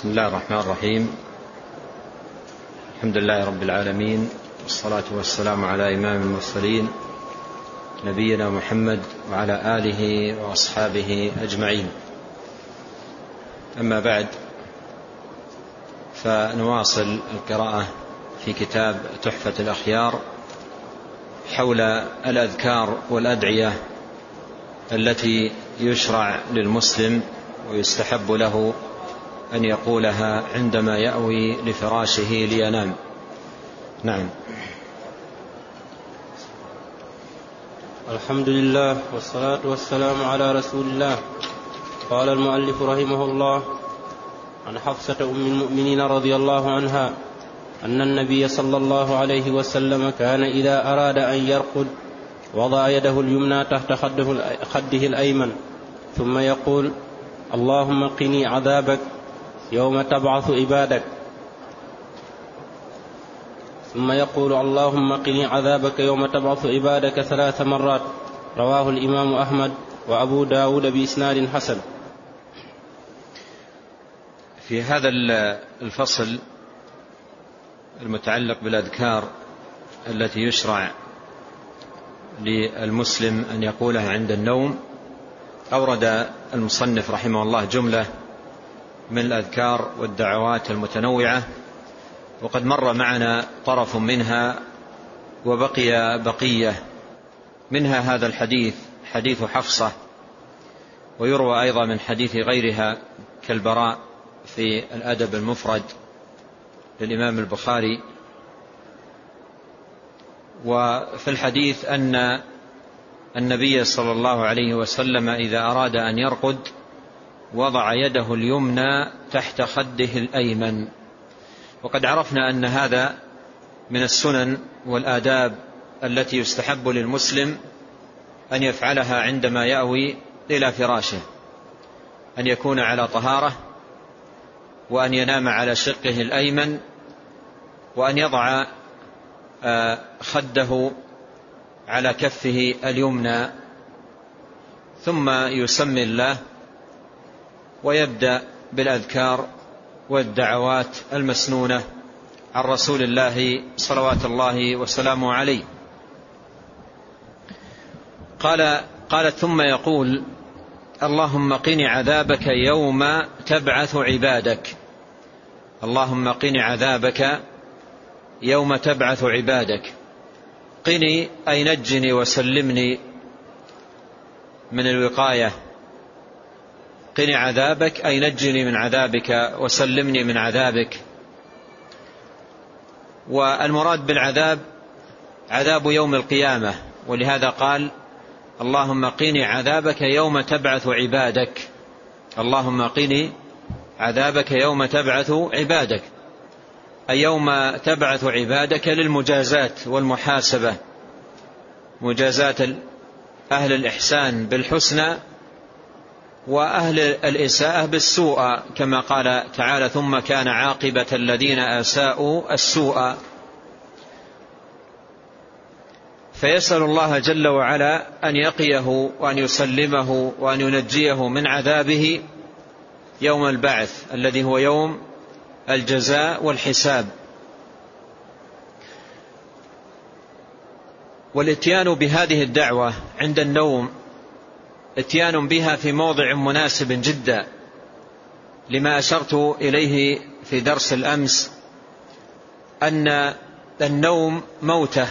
بسم الله الرحمن الرحيم. الحمد لله رب العالمين والصلاة والسلام على إمام المرسلين نبينا محمد وعلى آله وأصحابه أجمعين. أما بعد فنواصل القراءة في كتاب تحفة الأخيار حول الأذكار والأدعية التي يشرع للمسلم ويستحب له أن يقولها عندما يأوي لفراشه لينام. نعم. الحمد لله والصلاة والسلام على رسول الله. قال المؤلف رحمه الله عن حفصة أم المؤمنين رضي الله عنها أن النبي صلى الله عليه وسلم كان إذا أراد أن يرقد وضع يده اليمنى تحت خده, الأيمن ثم يقول اللهم قني عذابك يوم تبعث عبادك. ثم يقول اللهم قني عذابك يوم تبعث عبادك ثلاث مرات. رواه الإمام أحمد وأبو داود بإسناد حسن. في هذا الفصل المتعلق بالأذكار التي يشرع للمسلم أن يقولها عند النوم أورد المصنف رحمه الله جملة من الأذكار والدعوات المتنوعة وقد مر معنا طرف منها وبقي بقية. منها هذا الحديث حديث حفصة ويروى أيضا من حديث غيرها كالبراء في الأدب المفرد للإمام البخاري. وفي الحديث أن النبي صلى الله عليه وسلم إذا أراد أن يرقد وضع يده اليمنى تحت خده الأيمن. وقد عرفنا أن هذا من السنن والآداب التي يستحب للمسلم أن يفعلها عندما يأوي إلى فراشه أن يكون على طهارة وأن ينام على شقه الأيمن وأن يضع آه، خده على كفه اليمنى. ثم يسمي الله ويبدأ بالأذكار والدعوات المسنونة عن رسول الله صلوات الله وسلامه عليه. قال قالت ثم يقول اللهم قني عذابك يوم تبعث عبادك. اللهم قني عذابك يوم تبعث عبادك. قني أي نجني وسلمني من الوقاية. قني عذابك أي نجني من عذابك وسلمني من عذابك. والمراد بالعذاب عذاب يوم القيامة ولهذا قال اللهم قني عذابك يوم تبعث عبادك. اللهم قني عذابك يوم تبعث عبادك. أي يوم تبعث عبادك للمجازات والمحاسبة. مجازات أهل الإحسان بالحسنى وأهل الإساءة بالسوء كما قال تعالى ثم كان عاقبة الذين أساءوا السوء. فيسأل الله جل وعلا أن يقيه وأن يسلمه وأن ينجيه من عذابه يوم البعث الذي هو يوم الجزاء والحساب. والاتيان بهذه الدعوة عند النوم اتيان بها في موضع مناسب جدا لما أشرت إليه في درس الأمس أن النوم موته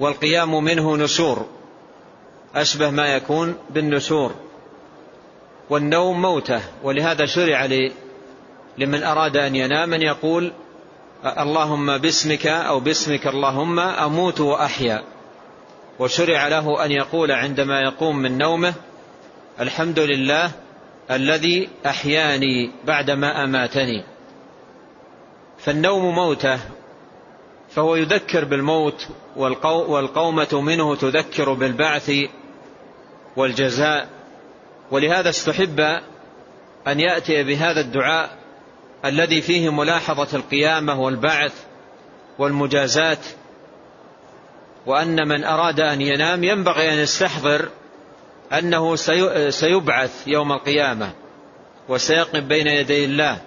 والقيام منه نشور أشبه ما يكون بالنشور والنوم موته ولهذا شرع لمن أراد أن ينام أن يقول اللهم باسمك أو باسمك اللهم أموت وأحيا. وشرع له أن يقول عندما يقوم من نومه الحمد لله الذي أحياني بعدما أماتني. فالنوم موته فهو يذكر بالموت والقومة منه تذكر بالبعث والجزاء. ولهذا استحب أن يأتي بهذا الدعاء الذي فيه ملاحظة القيامة والبعث والمجازات وأن من أراد أن ينام ينبغي أن يستحضر أنه سيبعث يوم القيامة وسيقف بين يدي الله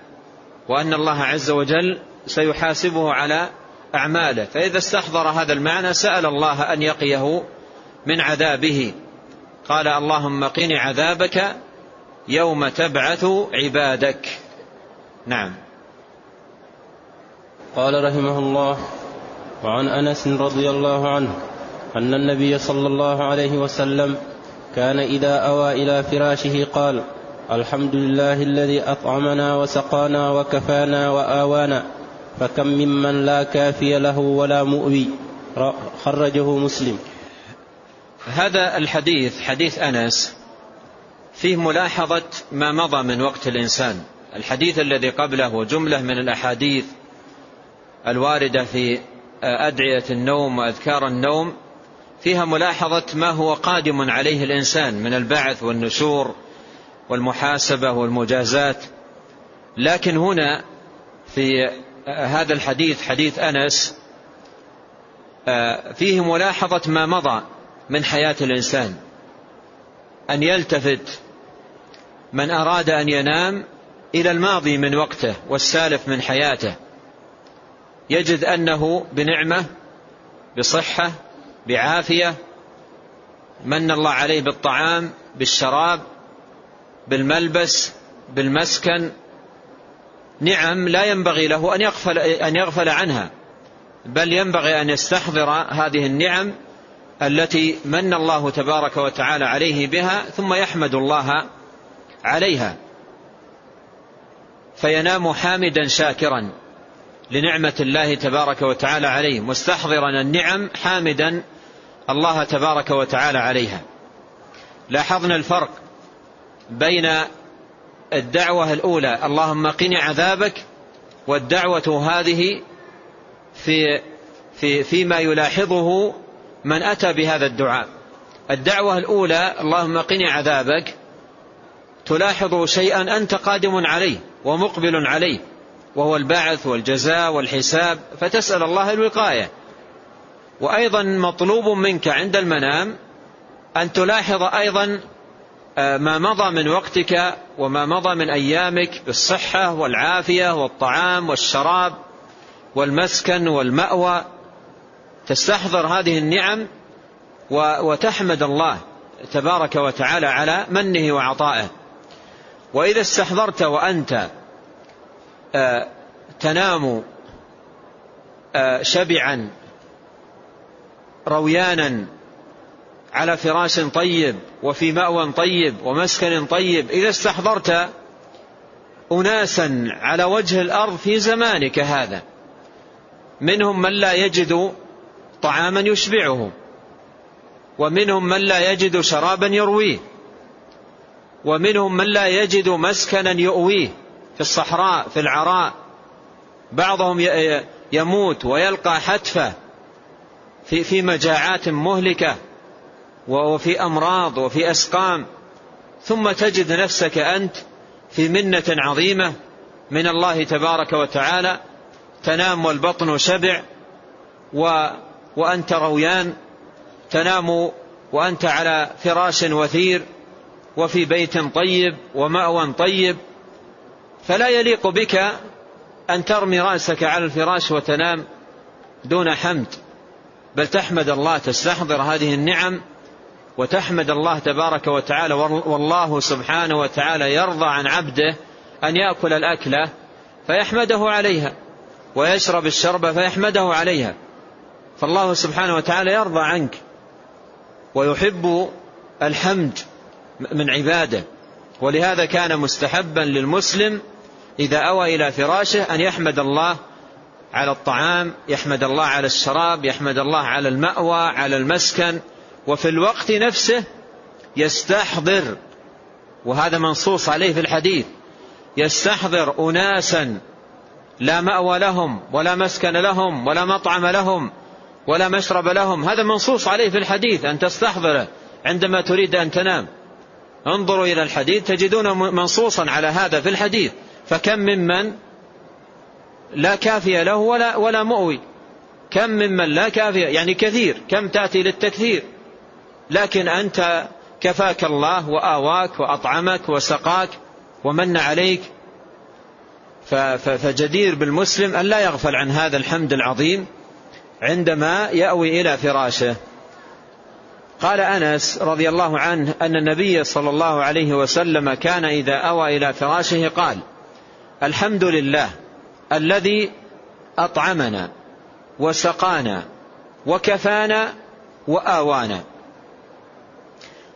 وأن الله عز وجل سيحاسبه على أعماله. فإذا استحضر هذا المعنى سأل الله أن يقيه من عذابه. قال اللهم قني عذابك يوم تبعث عبادك. نعم. قال رحمه الله وعن أنس رضي الله عنه أن النبي صلى الله عليه وسلم كان إذا أوى إلى فراشه قال الحمد لله الذي أطعمنا وسقانا وكفانا وآوانا فكم ممن لا كافي له ولا مؤوي خرجه مسلم. هذا الحديث حديث أنس فيه ملاحظة ما مضى من وقت الإنسان. الحديث الذي قبله جملة من الأحاديث الواردة في أدعية النوم وأذكار النوم فيها ملاحظة ما هو قادم عليه الإنسان من البعث والنشور والمحاسبة والمجازات. لكن هنا في هذا الحديث حديث أنس فيه ملاحظة ما مضى من حياة الإنسان. أن يلتفت من أراد أن ينام إلى الماضي من وقته والسالف من حياته. يجد أنه بنعمة بصحة بعافية من الله عليه بالطعام بالشراب بالملبس بالمسكن. نعم لا ينبغي له أن يغفل أن يغفل عنها بل ينبغي أن يستحضر هذه النعم التي من الله تبارك وتعالى عليه بها ثم يحمد الله عليها. فينام حامدا شاكرا. لنعمة الله تبارك وتعالى عليه مستحضرا النعم حامدا الله تبارك وتعالى عليها. لاحظنا الفرق بين الدعوة الأولى اللهم قني عذابك والدعوة هذه في في فيما يلاحظه من أتى بهذا الدعاء. الدعوة الأولى اللهم قني عذابك تلاحظ شيئا أنت قادم عليه ومقبل عليه. وهو البعث والجزاء والحساب فتسأل الله الوقاية. وأيضا مطلوب منك عند المنام أن تلاحظ أيضا آه، ما مضى من وقتك وما مضى من أيامك بالصحة والعافية والطعام والشراب والمسكن والمأوى. تستحضر هذه النعم وتحمد الله تبارك وتعالى على منه وعطائه. وإذا استحضرت وأنت تنام آه، شبعا رويانا على فراش طيب وفي مأوى طيب ومسكن طيب. إذا استحضرت أناسا على وجه الأرض في زمانك هذا منهم من لا يجد طعاما يشبعه ومنهم من لا يجد شرابا يرويه ومنهم من لا يجد مسكنا يؤويه. في الصحراء في العراء بعضهم يموت ويلقى حتفة في في مجاعات مهلكة وفي أمراض وفي أسقام. ثم تجد نفسك أنت في منة عظيمة من الله تبارك وتعالى تنام والبطن شبع و وأنت رويان. تنام وأنت على فراش وثير وفي بيت طيب ومأوى طيب. فلا يليق بك أن ترمي رأسك على الفراش وتنام دون حمد. بل تحمد الله تستحضر هذه النعم وتحمد الله تبارك وتعالى والله سبحانه وتعالى يرضى عن عبده أن يأكل الأكلة فيحمده عليها ويشرب الشرب فيحمده عليها. فالله سبحانه وتعالى يرضى عنك ويحب الحمد من عباده. ولهذا كان مستحبا للمسلم إذا أوى إلى فراشه أن يحمد الله على الطعام يحمد الله على الشراب يحمد الله على المأوى على المسكن وفي الوقت نفسه يستحضر وهذا منصوص عليه في الحديث يستحضر أناسا لا مأوى لهم ولا مسكن لهم ولا مطعم لهم ولا مشرب لهم. هذا منصوص عليه في الحديث أن تستحضره عندما تريد أن تنام. انظروا إلى الحديث تجدون منصوصا على هذا في الحديث. فكم ممن لا كافي له ولا, ولا مؤوي. كم ممن لا كافي يعني كثير كم تأتي للتكثير. لكن أنت كفاك الله وآواك وأطعمك وسقاك ومن عليك. فجدير بالمسلم أن لا يغفل عن هذا الحمد العظيم عندما يأوي إلى فراشه. قال أنس رضي الله عنه أن النبي صلى الله عليه وسلم كان إذا أوى إلى فراشه قال الحمد لله الذي أطعمنا وسقانا وكفانا وآوانا.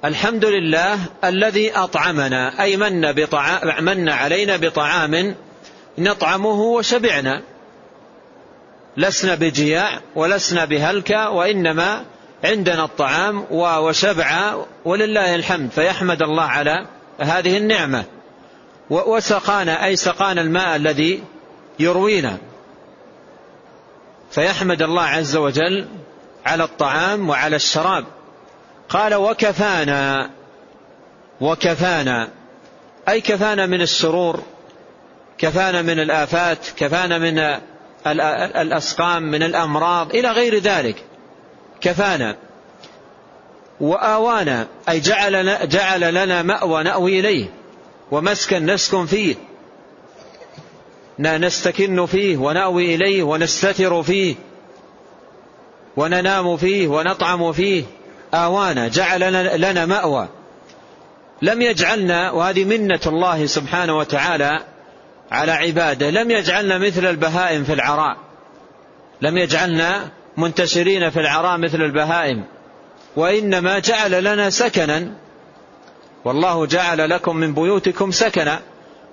الحمد لله الذي أطعمنا أي من, بطعام من علينا بطعام نطعمه وشبعنا. لسنا بجياع ولسنا بهلكة وإنما عندنا الطعام وشبع ولله الحمد فيحمد الله على هذه النعمة. وسقانا أي سقانا الماء الذي يروينا. فيحمد الله عز وجل على الطعام وعلى الشراب. قال وكفانا وكفانا. أي كفانا من السرور كفانا من الآفات كفانا من الأسقام من الأمراض إلى غير ذلك. كفانا. وآوانا أي جعل, جعل لنا مأوى نأوي إليه. ومسكن نسكن فيه. نستكن فيه ونأوي إليه ونستتر فيه. وننام فيه ونطعم فيه. آوانا جعل لنا مأوى. لم يجعلنا وهذه منة الله سبحانه وتعالى على عباده. لم يجعلنا مثل البهائم في العراء. لم يجعلنا منتشرين في العراء مثل البهائم. وإنما جعل لنا سكنا والله جعل لكم من بيوتكم سكنا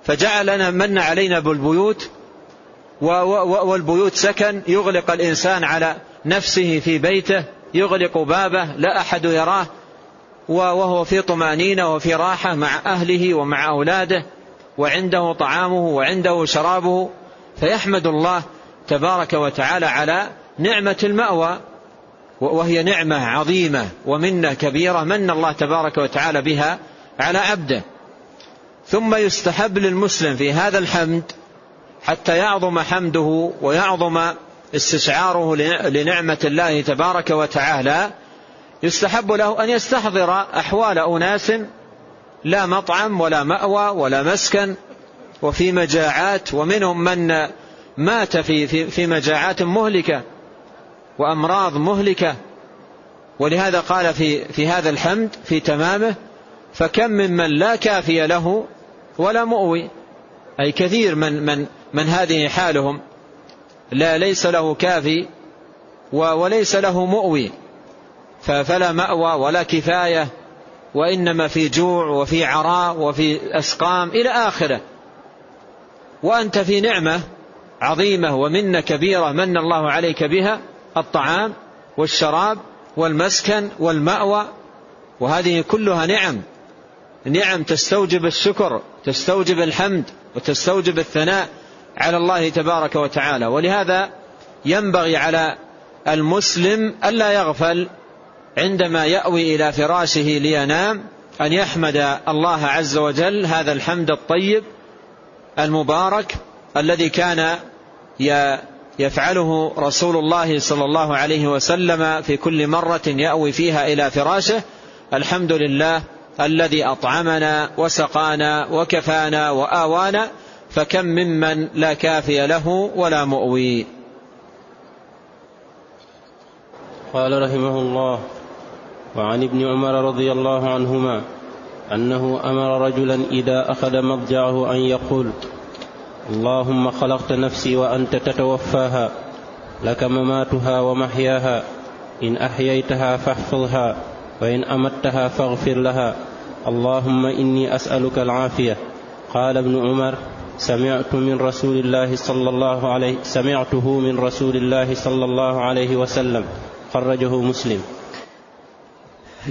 فجعل لنا من علينا بالبيوت والبيوت سكن يغلق الإنسان على نفسه في بيته يغلق بابه لا أحد يراه وهو في طمانينة وفي راحة مع أهله ومع أولاده وعنده طعامه وعنده شرابه فيحمد الله تبارك وتعالى على نعمة المأوى وهي نعمة عظيمة ومنة كبيرة من الله تبارك وتعالى بها على عبده. ثم يستحب للمسلم في هذا الحمد حتى يعظم حمده ويعظم استشعاره لنعمة الله تبارك وتعالى. يستحب له أن يستحضر أحوال أناس لا مطعم ولا مأوى ولا مسكن وفي مجاعات ومنهم من مات في, في, في مجاعات مهلكة وأمراض مهلكة. ولهذا قال في, في هذا الحمد في تمامه فكم ممن لا كافي له ولا مؤوي. أي كثير من, من, من هذه حالهم. لا ليس له كافي وليس له مؤوي. فلا مأوى ولا كفاية وإنما في جوع وفي عراء وفي أسقام إلى آخره. وأنت في نعمة عظيمة ومنة كبيرة من الله عليك بها الطعام والشراب والمسكن والمأوى. وهذه كلها نعم. نعم تستوجب الشكر تستوجب الحمد وتستوجب الثناء على الله تبارك وتعالى. ولهذا ينبغي على المسلم ألا يغفل عندما يأوي إلى فراشه لينام أن يحمد الله عز وجل هذا الحمد الطيب المبارك الذي كان يفعله رسول الله صلى الله عليه وسلم في كل مرة يأوي فيها إلى فراشه. الحمد لله الذي أطعمنا وسقانا وكفانا وآوانا فكم ممن لا كافي له ولا مؤوي. قال رحمه الله وعن ابن عمر رضي الله عنهما أنه أمر رجلا إذا أخذ مضجعه أن يقول اللهم خلقت نفسي وأنت تتوفاها لك مماتها ومحياها إن أحييتها فاحفظها وإن أمتها فاغفر لها اللهم إني أسألك العافية. قال ابن عمر سمعت من رسول الله صلى الله عليه سمعته من رسول الله صلى الله عليه وسلم. خرجه مسلم.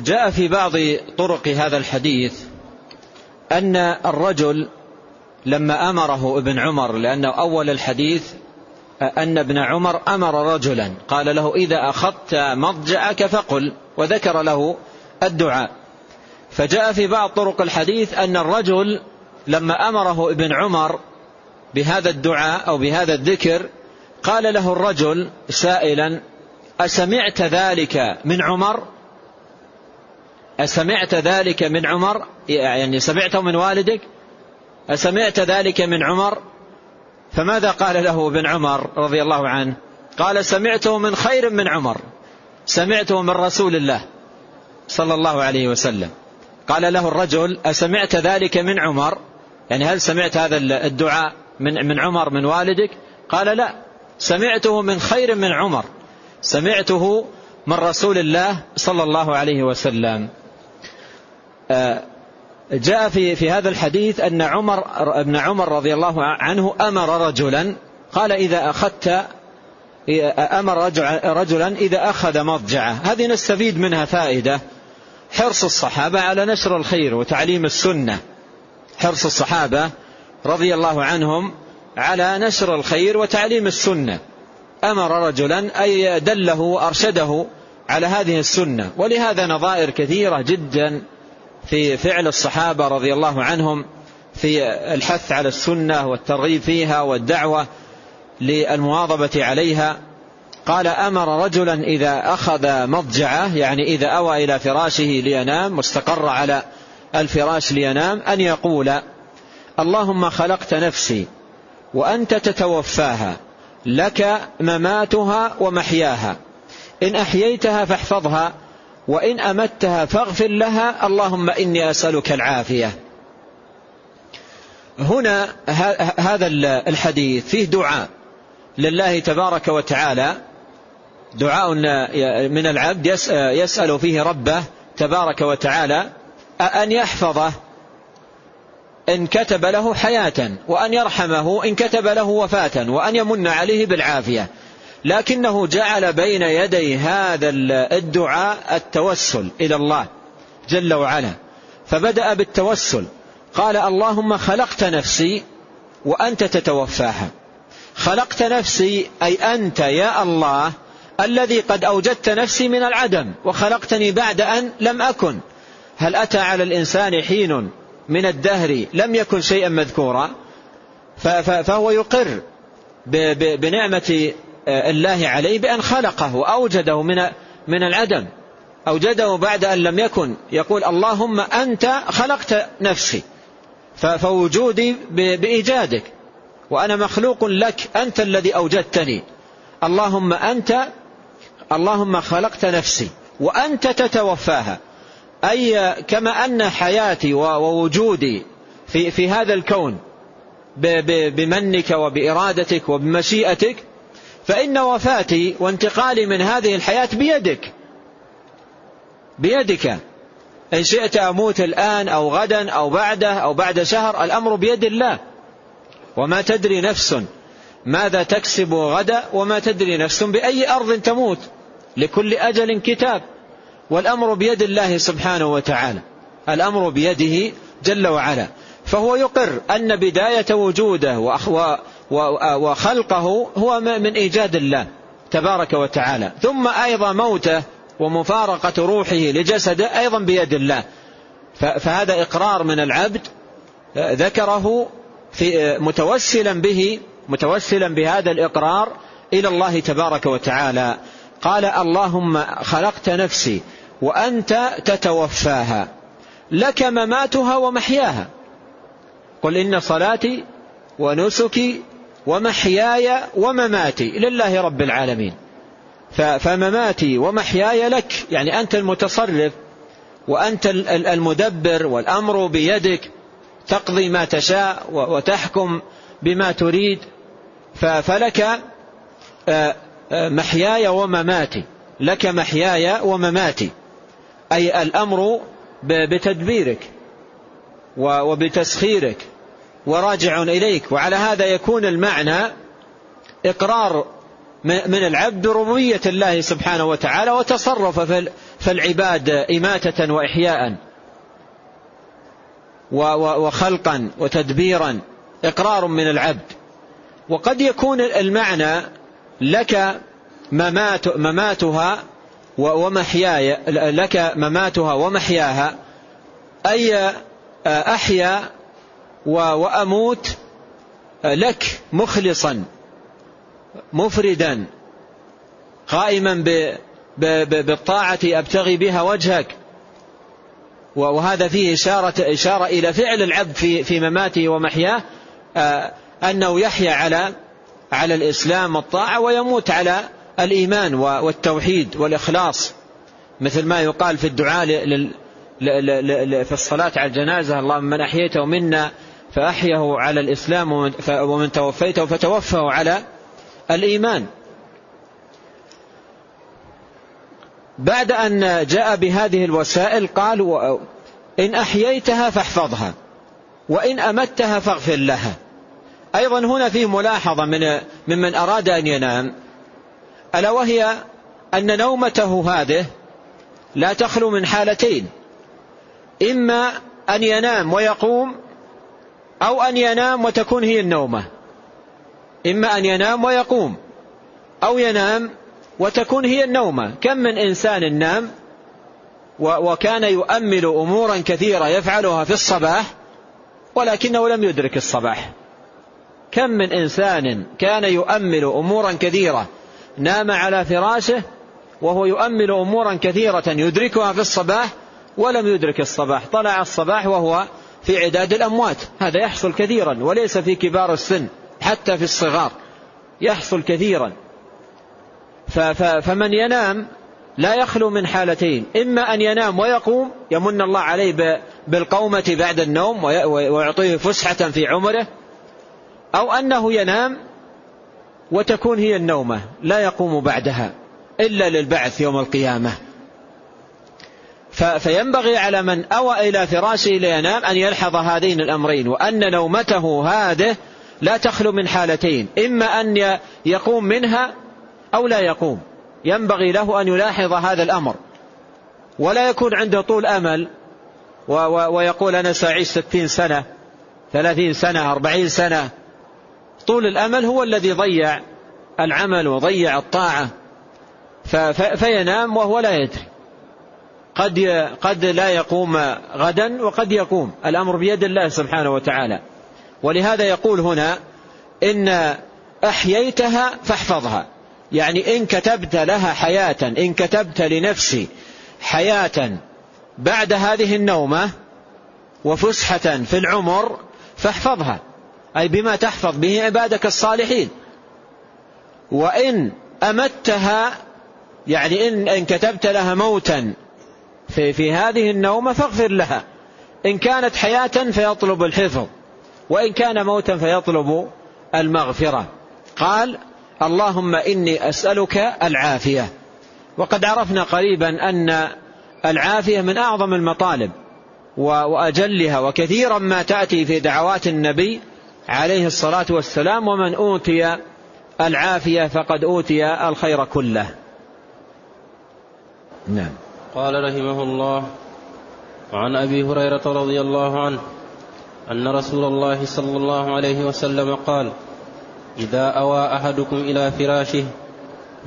جاء في بعض طرق هذا الحديث أن الرجل لما أمره ابن عمر لأنه أول الحديث أن ابن عمر أمر رجلا. قال له إذا أخذت مضجعك فقل. وذكر له الدعاء. فجاء في بعض طرق الحديث أن الرجل لما أمره ابن عمر بهذا الدعاء أو بهذا الذكر قال له الرجل سائلا أسمعت ذلك من عمر؟ أسمعت ذلك من عمر؟ يعني سمعته من والدك؟ أسمعت ذلك من عمر؟ فماذا قال له ابن عمر رضي الله عنه؟ قال سمعته من خير من عمر سمعته من رسول الله صلى الله عليه وسلم. قال له الرجل أسمعت ذلك من عمر؟ يعني هل سمعت هذا الدعاء من من عمر من والدك؟ قال لا سمعته من خير من عمر. سمعته من رسول الله صلى الله عليه وسلم. آه، جاء في في هذا الحديث أن عمر ابن عمر رضي الله عنه أمر رجلا. قال إذا أخذت أمر رجلا إذا أخذ مضجعه. هذه نستفيد منها فائدة. حرص الصحابة على نشر الخير وتعليم السنة. حرص الصحابة رضي الله عنهم على نشر الخير وتعليم السنة. أمر رجلا أي دله وأرشده على هذه السنة. ولهذا نظائر كثيرة جدا في فعل الصحابة رضي الله عنهم في الحث على السنة والترغيب فيها والدعوة للمواظبة عليها. قال أمر رجلا إذا أخذ مضجعه يعني إذا أوى إلى فراشه لينام مستقر على الفراش لينام أن يقول اللهم خلقت نفسي وأنت تتوفاها لك مماتها ومحياها إن أحييتها فاحفظها وإن أمتها فاغفر لها اللهم إني أسألك العافية. هنا هذا الحديث فيه دعاء لله تبارك وتعالى دعاء من العبد يسأل فيه ربه تبارك وتعالى أن يحفظه إن كتب له حياة وأن يرحمه إن كتب له وفاة وأن يمن عليه بالعافية. لكنه جعل بين يدي هذا الدعاء التوسل إلى الله جل وعلا. فبدأ بالتوسل. قال اللهم خلقت نفسي وأنت تتوفاها. خلقت نفسي أي أنت يا الله الذي قد أوجدت نفسي من العدم وخلقتني بعد أن لم أكن. هل أتى على الإنسان حين من الدهر لم يكن شيئا مذكورا؟ فهو يقر بنعمة الله عليه بأن خلقه وأوجده من من العدم. أوجده بعد أن لم يكن. يقول اللهم أنت خلقت نفسي فوجودي بإيجادك وأنا مخلوق لك أنت الذي أوجدتني. اللهم أنت اللهم خلقت نفسي وأنت تتوفاها. أي كما أن حياتي ووجودي في, في هذا الكون بمنك وبإرادتك وبمشيئتك فإن وفاتي وانتقالي من هذه الحياة بيدك. بيدك. إن شئت أموت الآن أو غدا أو بعده أو بعد شهر الأمر بيد الله. وما تدري نفس ماذا تكسب غدا وما تدري نفس بأي أرض تموت. لكل أجل كتاب والأمر بيد الله سبحانه وتعالى الأمر بيده جل وعلا فهو يقر أن بداية وجوده وخلقه هو من إيجاد الله تبارك وتعالى ثم أيضا موته ومفارقة روحه لجسده أيضا بيد الله فهذا إقرار من العبد ذكره في متوسلا به متوسلا بهذا الإقرار إلى الله تبارك وتعالى. قال اللهم خلقت نفسي وأنت تتوفاها لك مماتها ومحياها. قل إن صلاتي ونسكي ومحياي ومماتي لله رب العالمين. فمماتي ومحياي لك يعني أنت المتصرف وأنت المدبر والأمر بيدك تقضي ما تشاء وتحكم بما تريد. فلك آه، محياي ومماتي. لك محياي ومماتي. أي الأمر بتدبيرك وبتسخيرك. وراجع إليك. وعلى هذا يكون المعنى إقرار من العبد ربوبية الله سبحانه وتعالى وتصرف في العباد إماتة وإحياء وخلقا وتدبيرا. إقرار من العبد. وقد يكون المعنى لك ممات مماتها ومحياي لك مماتها ومحياها أي أحيا وأموت لك مخلصا مفردا قائما بالطاعة أبتغي بها وجهك. وهذا فيه إشارة, إشارة إلى فعل العبد في, في مماته ومحياه أنه يحيا على على الإسلام والطاعة ويموت على الإيمان والتوحيد والإخلاص مثل ما يقال في الدعاء في الصلاة على الجنازة اللهم من أحييته منا فأحيه على الإسلام ومن توفيته فتوفه على الإيمان. بعد أن جاء بهذه الوسائل قال إن أحييتها فاحفظها وإن أمتها فاغفر لها. أيضا هنا فيه ملاحظة من ممن أراد أن ينام. ألا وهي أن نومته هذه لا تخلو من حالتين. إما أن ينام ويقوم أو أن ينام وتكون هي النومة. إما أن ينام ويقوم أو ينام وتكون هي النومة. كم من إنسان نام وكان يؤمل أمورا كثيرة يفعلها في الصباح ولكنه لم يدرك الصباح. كم من إنسان كان يؤمل أمورا كثيرة نام على فراشه وهو يؤمل أمورا كثيرة يدركها في الصباح ولم يدرك الصباح طلع الصباح وهو في عداد الأموات هذا يحصل كثيرا وليس في كبار السن حتى في الصغار يحصل كثيرا. فمن ينام لا يخلو من حالتين إما أن ينام ويقوم يمن الله عليه بالقومة بعد النوم ويعطيه فسحة في عمره أو أنه ينام وتكون هي النومة لا يقوم بعدها إلا للبعث يوم القيامة. فينبغي على من أوى إلى فراشه لينام أن يلحظ هذين الأمرين وأن نومته هذه لا تخلو من حالتين إما أن يقوم منها أو لا يقوم. ينبغي له أن يلاحظ هذا الأمر. ولا يكون عنده طول أمل ويقول أنا سأعيش ستين سنة ثلاثين سنة أربعين سنة طول الأمل هو الذي ضيع العمل وضيع الطاعة. فينام وهو لا يدري. قد قد لا يقوم غدا وقد يقوم. الأمر بيد الله سبحانه وتعالى. ولهذا يقول هنا إن أحييتها فاحفظها. يعني إن كتبت لها حياة إن كتبت لنفسي حياة بعد هذه النومة وفسحة في العمر فاحفظها. أي بما تحفظ به عبادك الصالحين. وإن أمتها يعني إن, إن كتبت لها موتا في, في هذه النومة فاغفر لها. إن كانت حياة فيطلب الحفظ وإن كان موتا فيطلب المغفرة. قال اللهم إني أسألك العافية. وقد عرفنا قريبا أن العافية من أعظم المطالب وأجلها وكثيرا ما تأتي في دعوات النبي عليه الصلاة والسلام ومن أوتي العافية فقد أوتي الخير كله. نعم. قال رحمه الله وعن أبي هريرة رضي الله عنه أن رسول الله صلى الله عليه وسلم قال إذا أوى أحدكم إلى فراشه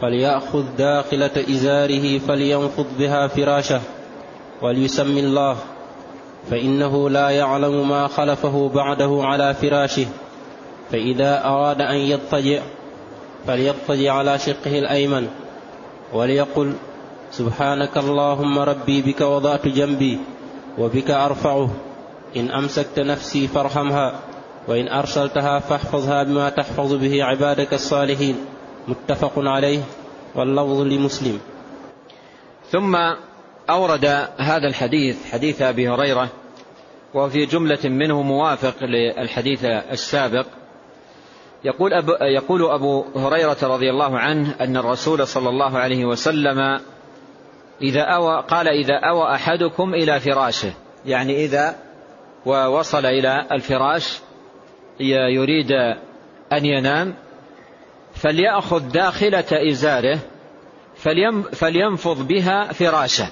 فليأخذ داخلة إزاره فلينفض بها فراشه وليسم الله فإنه لا يعلم ما خلفه بعده على فراشه. فإذا أراد أن يضطجع فليضطجع على شقه الأيمن وليقل سبحانك اللهم ربي بك وضعت جنبي وبك أرفعه. إن أمسكت نفسي فارحمها وإن أرسلتها فاحفظها بما تحفظ به عبادك الصالحين. متفق عليه واللفظ لمسلم. ثم أورد هذا الحديث حديث أبي هريرة وفي جملة منه موافق للحديث السابق. يقول أبو, يقول أبو هريرة رضي الله عنه أن الرسول صلى الله عليه وسلم إذا أوى قال إذا أوى أحدكم إلى فراشه يعني إذا ووصل إلى الفراش يريد أن ينام فليأخذ داخلة إزاره فلينفض بها فراشه.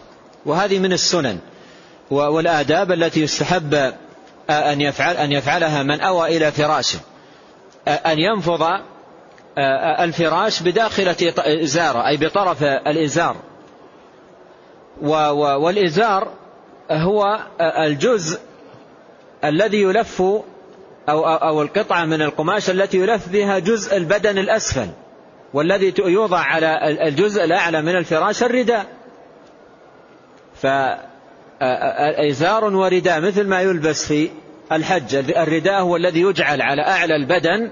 وهذه من السنن. والآداب التي يستحب أن يفعل أن يفعلها من أوى إلى فراشه. أن ينفض الفراش بداخلة إزارة أي بطرف الإزار. والإزار هو الجزء الذي يلف أو, أو القطعة من القماش التي يلف بها جزء البدن الأسفل والذي يوضع على الجزء الأعلى من الفراش الرداء. إزار ورداء مثل ما يلبس في الحج. الرداء هو الذي يجعل على أعلى البدن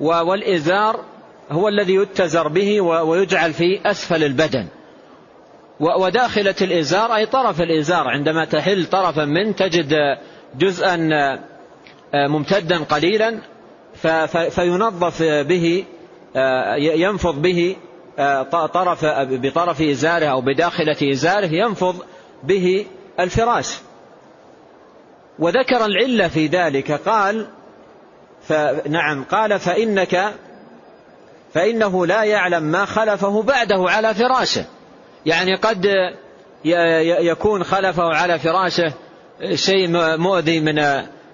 والإزار هو الذي يتزر به ويجعل في أسفل البدن. وداخلة الإزار أي طرف الإزار عندما تحل طرفا من تجد جزءا ممتدا قليلا فينظف به ينفض به طرف بطرف إزاره أو بداخلة إزاره ينفض به الفراش. وذكر العلة في ذلك قال نعم قال فإنك فإنه لا يعلم ما خلفه بعده على فراشه. يعني قد يكون خلفه على فراشه شيء مؤذي من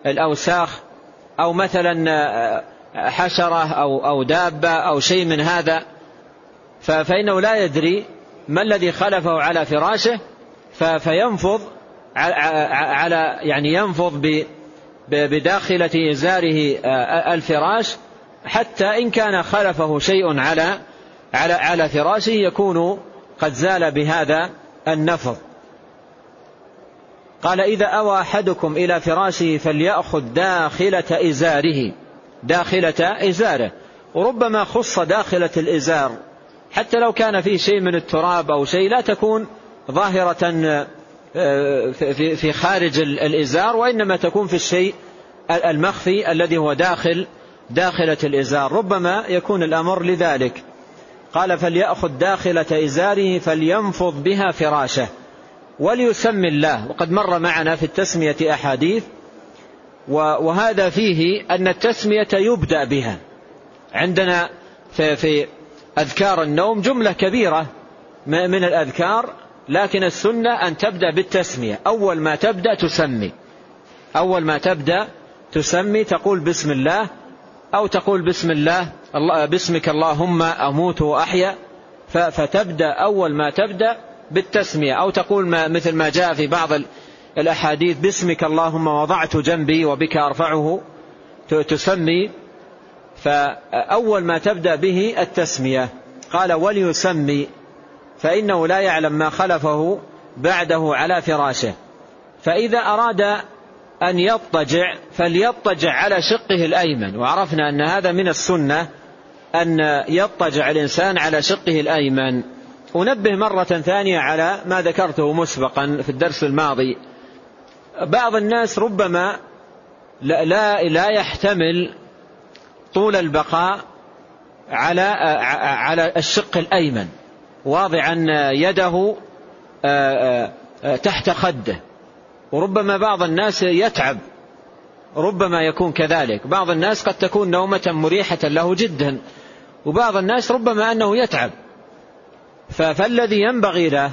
الأوساخ أو مثلا حشرة أو أو دابة أو شيء من هذا. فإنه لا يدري ما الذي خلفه على فراشه فينفض على يعني ينفض بداخلة إزاره الفراش حتى إن كان خلفه شيء على على على فراشه يكون قد زال بهذا النفض. قال إذا أوى أحدكم إلى فراشه فليأخذ داخلة إزاره داخلة إزاره وربما خص داخلة الإزار. حتى لو كان فيه شيء من التراب أو شيء لا تكون ظاهرة آه، في خارج الإزار وإنما تكون في الشيء المخفي الذي هو داخل داخلة الإزار. ربما يكون الأمر لذلك. قال فليأخذ داخلة إزاره فلينفض بها فراشه. وليسمي الله. وقد مر معنا في التسمية أحاديث وهذا فيه أن التسمية يبدأ بها. عندنا في أذكار النوم جملة كبيرة من الأذكار لكن السنة أن تبدأ بالتسمية. أول ما تبدأ تسمي. أول ما تبدأ تسمي تقول بسم الله أو تقول بسم الله باسمك اللهم أموت وأحيا. فتبدأ أول ما تبدأ بالتسمية. أو تقول ما مثل ما جاء في بعض الأحاديث باسمك اللهم وضعت جنبي وبك أرفعه. تسمي فأول ما تبدأ به التسمية. قال وليسمي فإنه لا يعلم ما خلفه بعده على فراشه. فإذا أراد أن يضطجع فليضطجع على شقه الأيمن. وعرفنا أن هذا من السنة أن يضطجع الإنسان على شقه الأيمن. أنبه مرة ثانية على ما ذكرته مسبقا في الدرس الماضي. بعض الناس ربما لا, لا, لا يحتمل طول البقاء على على الشق الأيمن واضعا يده تحت خده. وربما بعض الناس يتعب ربما يكون كذلك. بعض الناس قد تكون نومة مريحة له جدا وبعض الناس ربما أنه يتعب. فالذي ينبغي له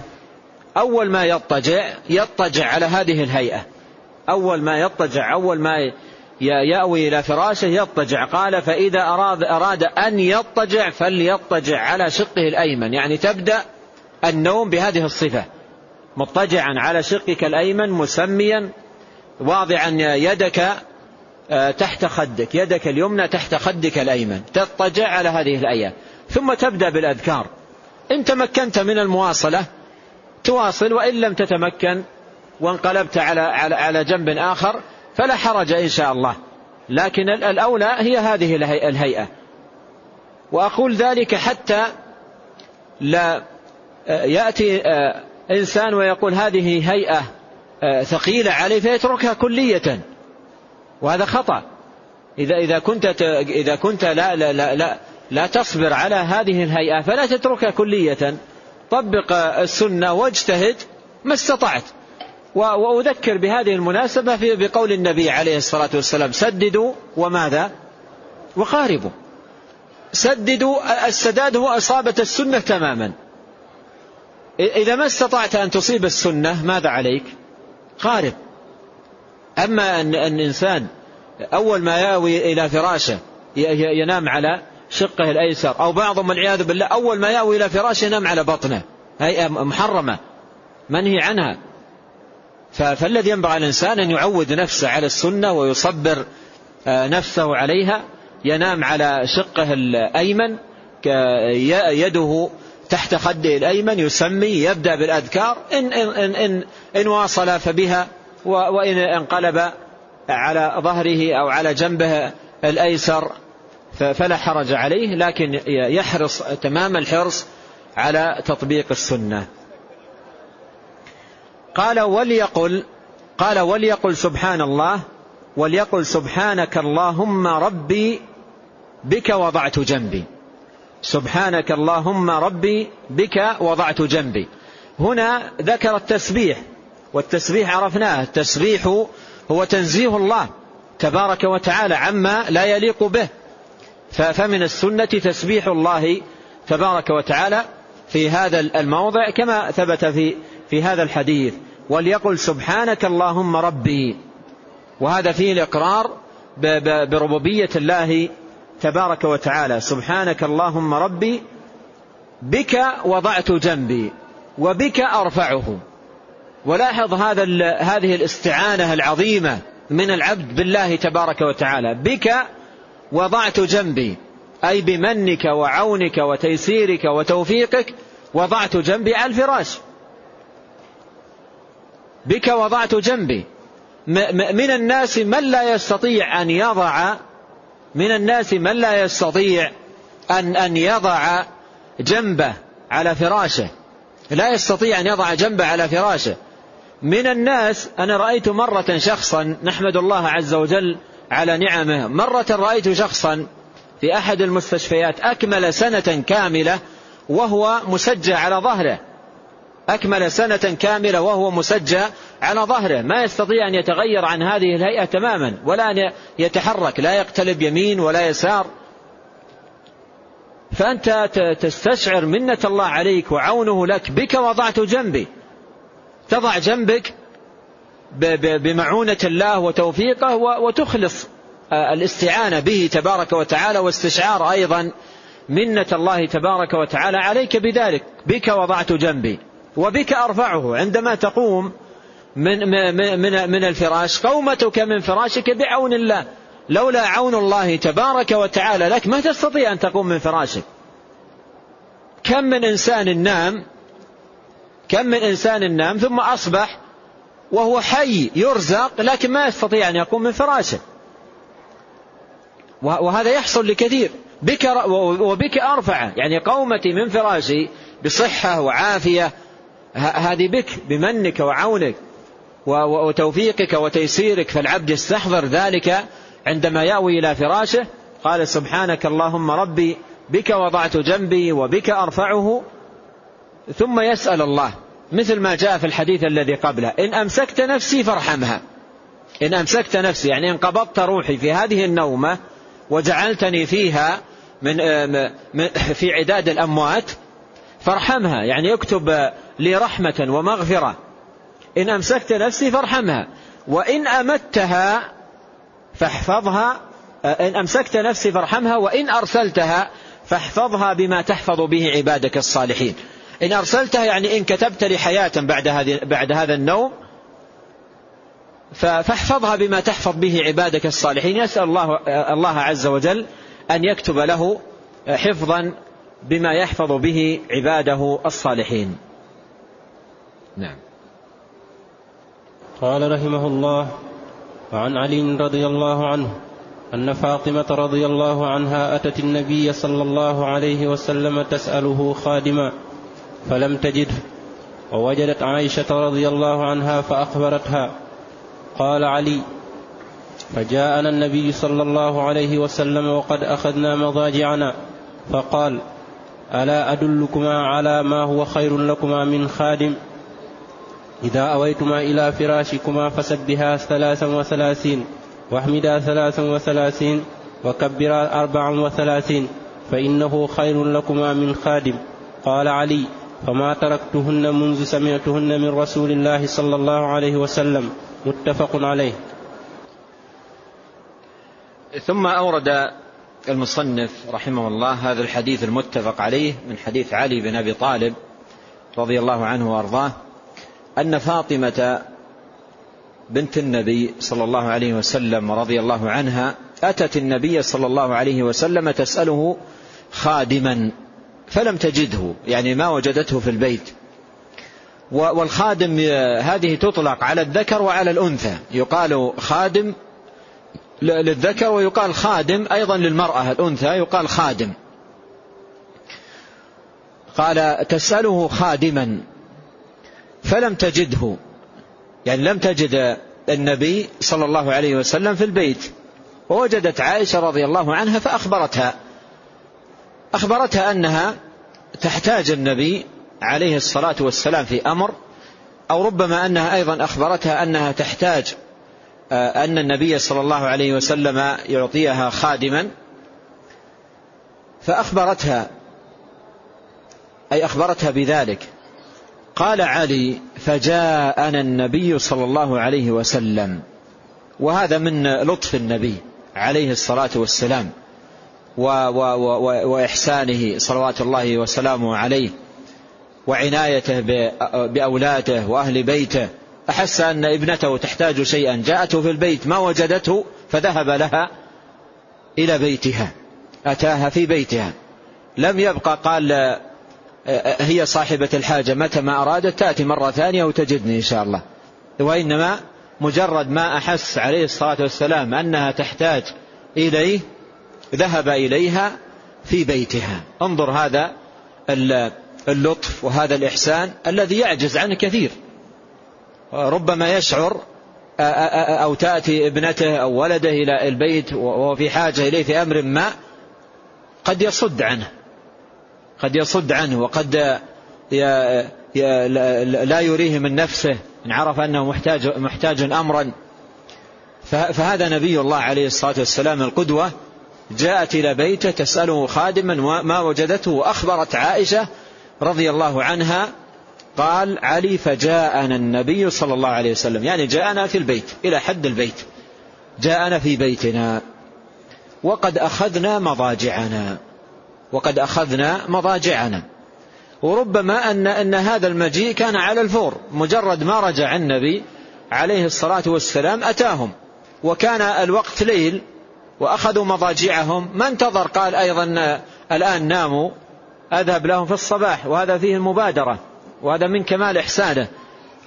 أول ما يضطجع يضطجع على هذه الهيئة. أول ما يضطجع أول ما يأوي إلى فراشه يضطجع. قال فإذا أراد, أراد أن يضطجع فليضطجع على شقه الأيمن. يعني تبدأ النوم بهذه الصفة. مضطجعا على شقك الأيمن مسميا واضعا يدك آه، تحت خدك يدك اليمنى تحت خدك الأيمن. تضطجع على هذه الآية ثم تبدأ بالأذكار. إن تمكنت من المواصلة تواصل وإن لم تتمكن وانقلبت على على على جنب آخر فلا حرج إن شاء الله. لكن الأولى هي هذه الهيئة. وأقول ذلك حتى لا آه، يأتي آه، إنسان ويقول هذه هيئة آه، ثقيلة عليه فيتركها كلية. وهذا خطأ. إذا إذا كنت إذا كنت لا لا لا لا, لا تصبر على هذه الهيئة فلا تتركها كلية. طبق السنة واجتهد ما استطعت. وأذكر بهذه المناسبة في بقول النبي عليه الصلاة والسلام سددوا وماذا؟ وقاربوا سددوا السداد هو إصابة السنة تماما. إذا ما استطعت أن تصيب السنة ماذا عليك؟ قارب أما أن الإنسان أول ما ياوي إلى فراشه ينام على شقه الأيسر أو بعضهم والعياذ بالله أول ما ياوي إلى فراشه ينام على بطنه هيئة محرمة منهي عنها. فالذي ينبغي الإنسان أن يعود نفسه على السنة ويصبر آه، نفسه عليها ينام على شقه الأيمن يده تحت خده الأيمن يسمي يبدأ بالأذكار إن, إن, إن, إن واصل فبها وإن انقلب على ظهره أو على جنبه الأيسر فلا حرج عليه لكن يحرص تمام الحرص على تطبيق السنة. قال وليقل قال وليقل سبحان الله وليقل سبحانك اللهم ربي بك وضعت جنبي. سبحانك اللهم ربي بك وضعت جنبي. هنا ذكر التسبيح والتسبيح عرفناه التسبيح هو تنزيه الله تبارك وتعالى عما لا يليق به. فمن السنة تسبيح الله تبارك وتعالى في هذا الموضع كما ثبت في في هذا الحديث. وليقل سبحانك اللهم ربي. وهذا فيه الإقرار بربوبية الله تبارك وتعالى. سبحانك اللهم ربي بك وضعت جنبي وبك أرفعه. ولاحظ هذا هذه الاستعانة العظيمة من العبد بالله تبارك وتعالى. بك وضعت جنبي. أي بمنك وعونك وتيسيرك وتوفيقك وضعت جنبي على الفراش. بك وضعت جنبي. من الناس من لا يستطيع أن يضع من الناس من لا يستطيع أن أن يضع جنبه على فراشه. لا يستطيع أن يضع جنبه على فراشه. من الناس أنا رأيت مرة شخصا نحمد الله عز وجل على نعمه مرة رأيت شخصا في أحد المستشفيات أكمل سنة كاملة وهو مسجى على ظهره. أكمل سنة كاملة وهو مسجى على ظهره. ما يستطيع أن يتغير عن هذه الهيئة تماما ولا أن يتحرك لا يقتلب يمين ولا يسار. فأنت تستشعر منة الله عليك وعونه لك بك وضعت جنبي. تضع جنبك بمعونة الله وتوفيقه وتخلص الاستعانة به تبارك وتعالى واستشعار أيضا منة الله تبارك وتعالى عليك بذلك. بك وضعت جنبي. وبك أرفعه. عندما تقوم من, من, من, الفراش قومتك من فراشك بعون الله. لولا عون الله تبارك وتعالى لك ما تستطيع أن تقوم من فراشك. كم من إنسان نام كم من إنسان نام ثم أصبح وهو حي يرزق لكن ما يستطيع أن يقوم من فراشه. وهذا يحصل لكثير. بك وبك أرفع يعني قومتي من فراشي بصحة وعافية هذه بك بمنك وعونك وتوفيقك وتيسيرك فالعبد يستحضر ذلك عندما يأوي إلى فراشه. قال سبحانك اللهم ربي بك وضعت جنبي وبك أرفعه. ثم يسأل الله مثل ما جاء في الحديث الذي قبله إن أمسكت نفسي فارحمها. إن أمسكت نفسي يعني إن قبضت روحي في هذه النومة وجعلتني فيها من في عداد الأموات فارحمها. يعني اكتب لي رحمة ومغفرة. إن أمسكت نفسي فارحمها. وإن أمتها فاحفظها إن أمسكت نفسي فارحمها. وإن أرسلتها فاحفظها بما تحفظ به عبادك الصالحين. إن أرسلتها يعني إن كتبت لي حياة بعد, هذه بعد هذا النوم فاحفظها بما تحفظ به عبادك الصالحين. يسأل الله, الله عز وجل أن يكتب له حفظا بما يحفظ به عباده الصالحين. نعم. قال رحمه الله وعن علي رضي الله عنه أن فاطمة رضي الله عنها أتت النبي صلى الله عليه وسلم تسأله خادما فلم تجده ووجدت عائشة رضي الله عنها فأخبرتها قال علي فجاءنا النبي صلى الله عليه وسلم وقد أخذنا مضاجعنا فقال ألا أدلكما على ما هو خير لكما من خادم؟ إذا أويتما إلى فراشكما فسبها ثلاثا وثلاثين واحمدا ثلاثا وثلاثين وكبرا أربعا وثلاثين فإنه خير لكما من خادم. قال علي فما تركتهن منذ سمعتهن من رسول الله صلى الله عليه وسلم. متفق عليه. ثم أورد المصنف رحمه الله هذا الحديث المتفق عليه من حديث علي بن أبي طالب رضي الله عنه وأرضاه أن فاطمة بنت النبي صلى الله عليه وسلم رضي الله عنها أتت النبي صلى الله عليه وسلم تسأله خادما فلم تجده يعني ما وجدته في البيت. والخادم هذه تطلق على الذكر وعلى الأنثى. يقال خادم للذكر ويقال خادم أيضا للمرأة الأنثى يقال خادم. قال تسأله خادما فلم تجده. يعني لم تجد النبي صلى الله عليه وسلم في البيت. ووجدت عائشة رضي الله عنها فأخبرتها. أخبرتها أنها تحتاج النبي عليه الصلاة والسلام في أمر أو ربما أنها أيضا أخبرتها أنها تحتاج آه، أن النبي صلى الله عليه وسلم يعطيها خادما. فأخبرتها أي أخبرتها بذلك. قال علي فجاءنا النبي صلى الله عليه وسلم. وهذا من لطف النبي عليه الصلاة والسلام وإحسانه صلوات الله وسلامه عليه وعنايته بأولاده وأهل بيته. أحس أن ابنته تحتاج شيئا. جاءته في البيت ما وجدته؟ فذهب لها إلى بيتها. أتاها في بيتها. لم يبقى قال هي صاحبة الحاجة متى ما أرادت تأتي مرة ثانية وتجدني إن شاء الله. وإنما مجرد ما أحس عليه الصلاة والسلام أنها تحتاج إليه ذهب إليها في بيتها. انظر هذا اللطف وهذا الإحسان الذي يعجز عنه كثير. ربما يشعر أو تأتي ابنته أو ولده إلى البيت وهو في حاجة إليه في أمر ما قد يصد عنه. قد يصد عنه وقد لا يريه من نفسه إن عرف أنه محتاج, محتاج أمرا. فهذا نبي الله عليه الصلاة والسلام القدوة. جاءت إلى بيته تسأله خادما ما وجدته وأخبرت عائشة رضي الله عنها قال علي فجاءنا النبي صلى الله عليه وسلم. يعني جاءنا في البيت إلى حد البيت. جاءنا في بيتنا وقد أخذنا مضاجعنا. وقد أخذنا مضاجعنا. وربما أن, أن هذا المجيء كان على الفور مجرد ما رجع النبي عليه الصلاة والسلام أتاهم. وكان الوقت ليل وأخذوا مضاجعهم. ما انتظر؟ قال أيضا الآن ناموا أذهب لهم في الصباح. وهذا فيه المبادرة وهذا من كمال إحسانه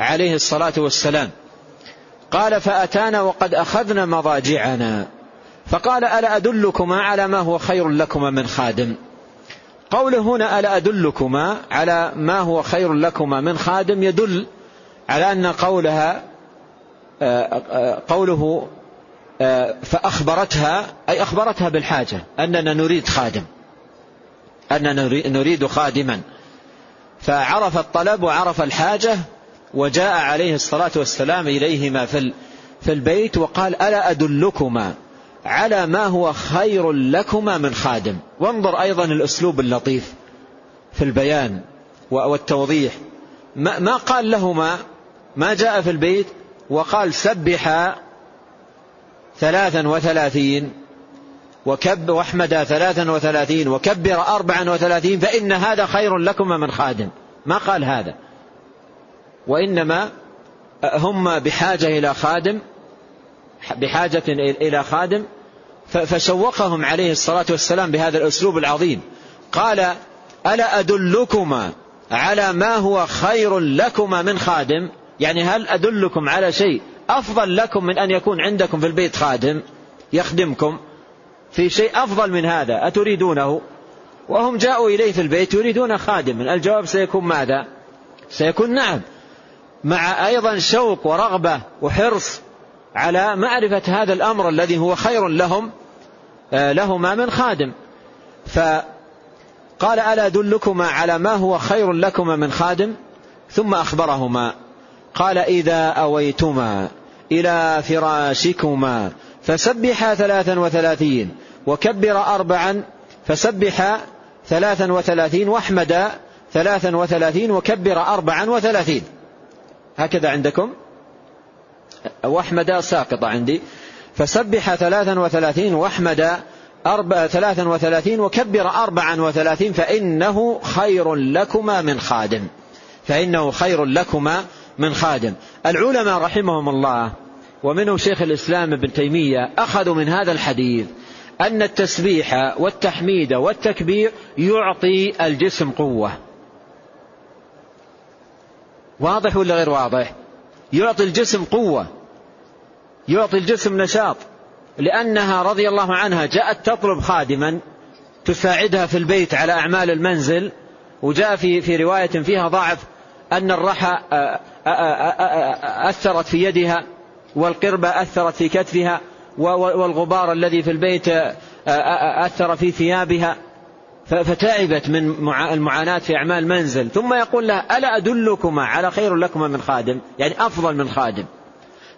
عليه الصلاة والسلام. قال فأتانا وقد أخذنا مضاجعنا. فقال ألا أدلكما على ما هو خير لكما من خادم؟ قوله هنا ألا أدلكما على ما هو خير لكما من خادم يدل على أن قولها آه، آه، قوله آه، فأخبرتها أي أخبرتها بالحاجة أننا نريد خادم. أننا نريد خادما. فعرف الطلب وعرف الحاجة وجاء عليه الصلاة والسلام إليهما في البيت وقال ألا أدلكما. على ما هو خير لكما من خادم. وانظر أيضا الأسلوب اللطيف في البيان والتوضيح. ما قال لهما ما جاء في البيت وقال سبحا ثلاثا وثلاثين وكب واحمدا ثلاثا وثلاثين وكبر أربعا وثلاثين فإن هذا خير لكما من خادم. ما قال هذا. وإنما هم بحاجة إلى خادم بحاجة إلى خادم فشوقهم عليه الصلاة والسلام بهذا الأسلوب العظيم. قال ألا أدلكما على ما هو خير لكما من خادم؟ يعني هل أدلكم على شيء أفضل لكم من أن يكون عندكم في البيت خادم يخدمكم؟ في شيء أفضل من هذا أتريدونه؟ وهم جاءوا إليه في البيت يريدون خادما الجواب سيكون ماذا؟ سيكون نعم. مع أيضا شوق ورغبة وحرص على معرفة هذا الأمر الذي هو خير لهم آه، لهما من خادم. فقال ألا أدلكما على ما هو خير لكما من خادم؟ ثم أخبرهما قال إذا أويتما إلى فراشكما فسبحا ثلاثا وثلاثين وكبر أربعا فسبحا ثلاثا وثلاثين واحمدا ثلاثا وثلاثين وكبر أربعا وثلاثين. هكذا عندكم؟ واحمد ساقطة عندي. فسبح ثلاثا وثلاثين واحمد أربع ثلاثا وثلاثين وكبر أربعا وثلاثين فإنه خير لكما من خادم. فإنه خير لكما من خادم. العلماء رحمهم الله ومنه شيخ الإسلام ابن تيمية أخذوا من هذا الحديث أن التسبيح والتحميد والتكبير يعطي الجسم قوة. واضح ولا غير واضح؟ يعطي الجسم قوة. يعطي الجسم نشاط لأنها رضي الله عنها جاءت تطلب خادما تساعدها في البيت على أعمال المنزل وجاء في في رواية فيها ضعف أن الرحى أثرت في يدها والقربة أثرت في كتفها والغبار الذي في البيت أثر في ثيابها. فتعبت من المعاناة في أعمال المنزل ثم يقول لها ألا أدلكما على خير لكما من خادم؟ يعني أفضل من خادم.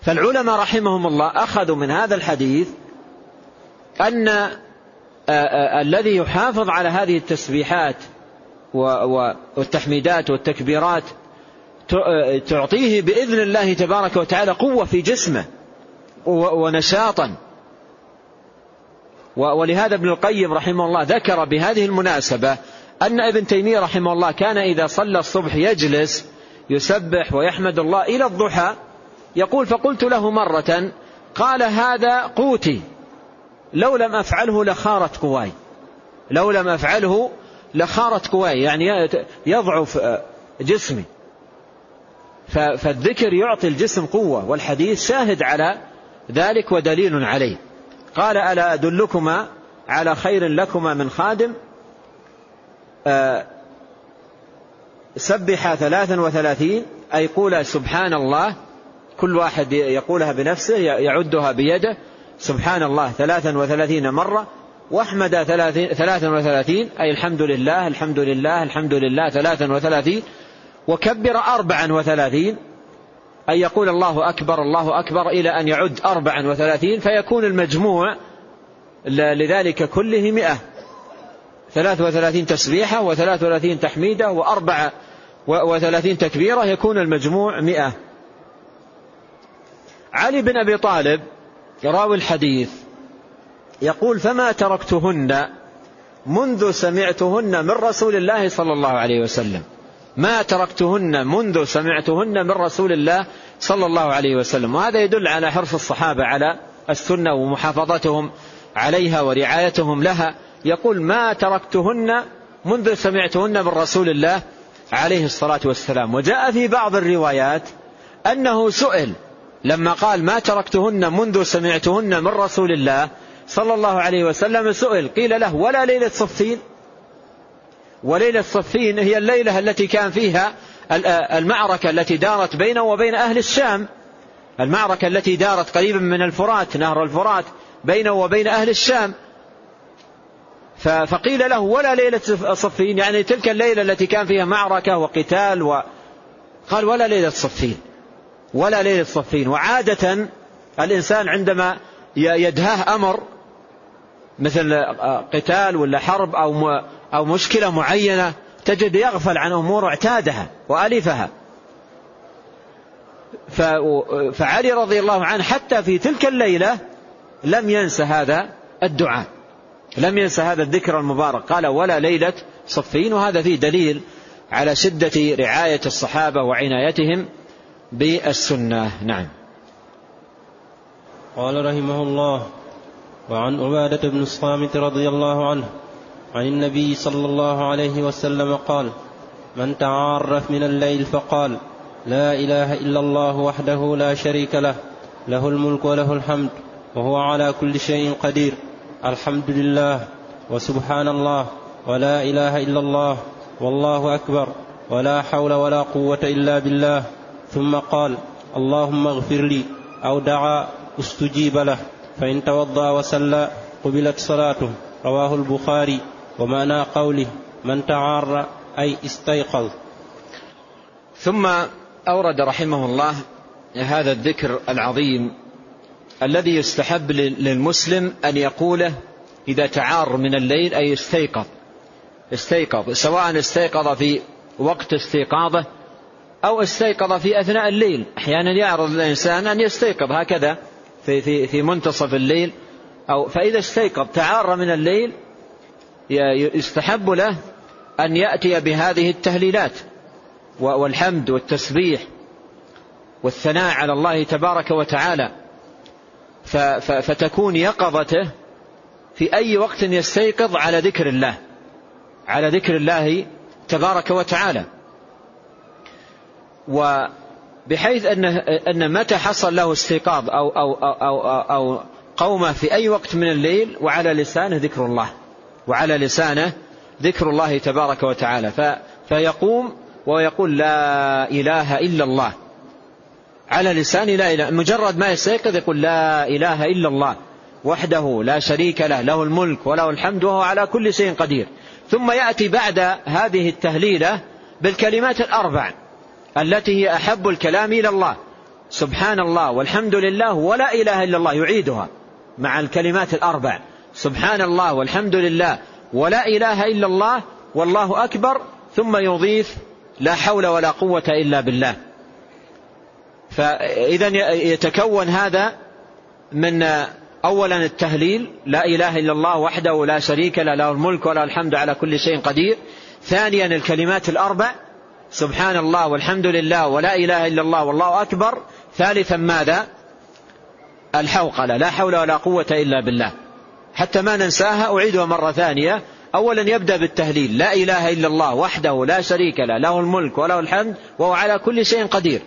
فالعلماء رحمهم الله أخذوا من هذا الحديث أن الذي يحافظ على هذه التسبيحات والتحميدات والتكبيرات تعطيه بإذن الله تبارك وتعالى قوة في جسمه ونشاطا. ولهذا ابن القيم رحمه الله ذكر بهذه المناسبة أن ابن تيمية رحمه الله كان إذا صلى الصبح يجلس يسبح ويحمد الله إلى الضحى يقول فقلت له مرة قال هذا قوتي. لو لم أفعله لخارت قواي لو لم أفعله لخارت قواي يعني يضعف جسمي. فالذكر يعطي الجسم قوة والحديث شاهد على ذلك ودليل عليه. قال ألا أدلكما على خير لكما من خادم؟ آه، سبح ثلاثا وثلاثين أي قول سبحان الله كل واحد يقولها بنفسه يعدها بيده سبحان الله ثلاثا وثلاثين مرة واحمد ثلاثا وثلاثين أي الحمد لله الحمد لله الحمد لله ثلاثا وثلاثين وكبر أربعا وثلاثين أن يقول الله أكبر الله أكبر إلى أن يعد أربعا وثلاثين فيكون المجموع لذلك كله مئة. ثلاث وثلاثين تسبيحة وثلاث وثلاثين تحميدة وأربعة وثلاثين تكبيرة يكون المجموع مئة. علي بن أبي طالب راوي الحديث يقول فما تركتهن منذ سمعتهن من رسول الله صلى الله عليه وسلم. ما تركتهن منذ سمعتهن من رسول الله صلى الله عليه وسلم. وهذا يدل على حرص الصحابة على السنة ومحافظتهم عليها ورعايتهم لها. يقول ما تركتهن منذ سمعتهن من رسول الله عليه الصلاة والسلام. وجاء في بعض الروايات أنه سئل لما قال ما تركتهن منذ سمعتهن من رسول الله صلى الله عليه وسلم سئل قيل له ولا ليلة صفين؟ وليلة صفين هي الليلة التي كان فيها المعركة التي دارت بينه وبين أهل الشام. المعركة التي دارت قريبا من الفرات نهر الفرات بينه وبين أهل الشام. فقيل له ولا ليلة صفين؟ يعني تلك الليلة التي كان فيها معركة وقتال وقال ولا ليلة صفين. ولا ليلة صفين وعادة الإنسان عندما يدهاه أمر مثل قتال ولا حرب أو أو مشكلة معينة تجد يغفل عن أمور اعتادها وألفها فعلي رضي الله عنه حتى في تلك الليلة لم ينس هذا الدعاء. لم ينس هذا الذكر المبارك. قال ولا ليلة صفين. وهذا فيه دليل على شدة رعاية الصحابة وعنايتهم بالسنة. نعم. قال رحمه الله وعن عبادة بن الصامت رضي الله عنه عن النبي صلى الله عليه وسلم قال من تعارف من الليل فقال لا إله إلا الله وحده لا شريك له له الملك وله الحمد وهو على كل شيء قدير الحمد لله وسبحان الله ولا إله إلا الله والله أكبر ولا حول ولا قوة إلا بالله. ثم قال اللهم اغفر لي. أو دعا استجيب له. فإن توضأ وسلى قبلت صلاته. رواه البخاري. ومعنى قوله من تعار أي استيقظ. ثم أورد رحمه الله هذا الذكر العظيم الذي يستحب للمسلم أن يقوله إذا تعار من الليل أي استيقظ. استيقظ سواء استيقظ في وقت استيقاظه أو استيقظ في أثناء الليل. أحيانا يعرض الإنسان أن يستيقظ هكذا في, في, في منتصف الليل. أو فإذا استيقظ تعار من الليل يستحب له أن يأتي بهذه التهليلات. والحمد والتسبيح والثناء على الله تبارك وتعالى. فتكون يقظته في أي وقت يستيقظ على ذكر الله. على ذكر الله تبارك وتعالى. وبحيث أن أن متى حصل له استيقاظ أو أو أو أو, أو قومه في أي وقت من الليل وعلى لسانه ذكر الله. وعلى لسانه ذكر الله تبارك وتعالى. فيقوم ويقول لا إله إلا الله. على لسان لا إله مجرد ما يستيقظ يقول لا إله إلا الله. وحده لا شريك له له الملك وله الحمد وهو على كل شيء قدير. ثم يأتي بعد هذه التهليلة بالكلمات الأربع. التي هي أحب الكلام إلى الله. سبحان الله والحمد لله ولا إله إلا الله يعيدها مع الكلمات الأربع. سبحان الله والحمد لله ولا إله إلا الله والله أكبر ثم يضيف لا حول ولا قوة إلا بالله. فإذا يتكون هذا من أولا التهليل لا إله إلا الله وحده لا شريك له له الملك وله الحمد على كل شيء قدير. ثانيا الكلمات الأربع سبحان الله والحمد لله ولا إله إلا الله والله أكبر. ثالثا ماذا؟ الحوقلة. لا حول ولا قوة إلا بالله. حتى ما ننساها أعيدها مرة ثانية. أولا يبدأ بالتهليل. لا إله إلا الله وحده لا شريك له له الملك وله الحمد وهو على كل شيء قدير.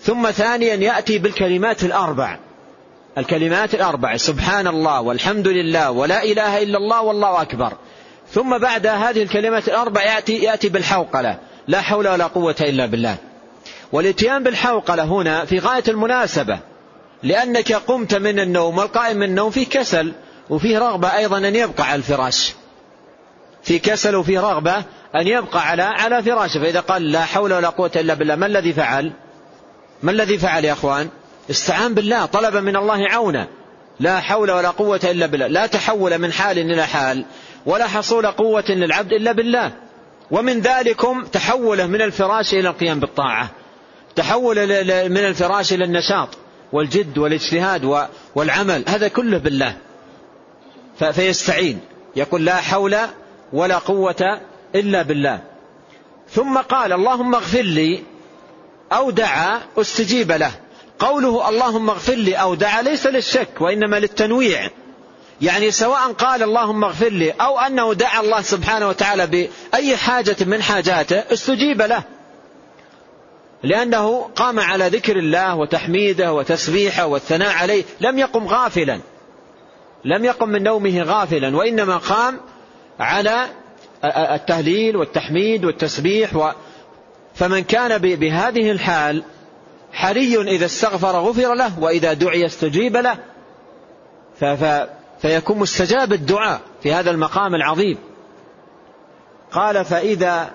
ثم ثانيا يأتي بالكلمات الأربع. الكلمات الأربع. سبحان الله والحمد لله ولا إله إلا الله والله أكبر. ثم بعد هذه الكلمات الأربع يأتي, يأتي بالحوقلة. لا حول ولا قوة إلا بالله. والاتيان بالحوقلة هنا في غاية المناسبة لأنك قمت من النوم والقائم من النوم فيه كسل وفيه رغبة أيضا أن يبقى على الفراش. في كسل وفيه رغبة أن يبقى على على فراشه. فإذا قال لا حول ولا قوة إلا بالله ما الذي فعل؟ ما الذي فعل يا أخوان؟ استعان بالله طلب من الله عونا لا حول ولا قوة إلا بالله. لا تحول من حال إلى حال ولا حصول قوة للعبد إلا بالله. ومن ذلكم تحوله من الفراش إلى القيام بالطاعة. تحول من الفراش إلى النشاط والجد والاجتهاد والعمل. هذا كله بالله. فيستعين. يقول لا حول ولا قوة إلا بالله. ثم قال اللهم اغفر لي أو دعا استجيب له. قوله اللهم اغفر لي أو دعا ليس للشك وإنما للتنويع. يعني سواء قال اللهم اغفر لي أو أنه دعا الله سبحانه وتعالى بأي حاجة من حاجاته استجيب له. لأنه قام على ذكر الله وتحميده وتسبيحه والثناء عليه لم يقم غافلا. لم يقم من نومه غافلا وإنما قام على التهليل والتحميد والتسبيح و فمن كان بهذه الحال حري إذا استغفر غفر له وإذا دعي استجيب له. فيكون مستجاب الدعاء في هذا المقام العظيم. قال فإذا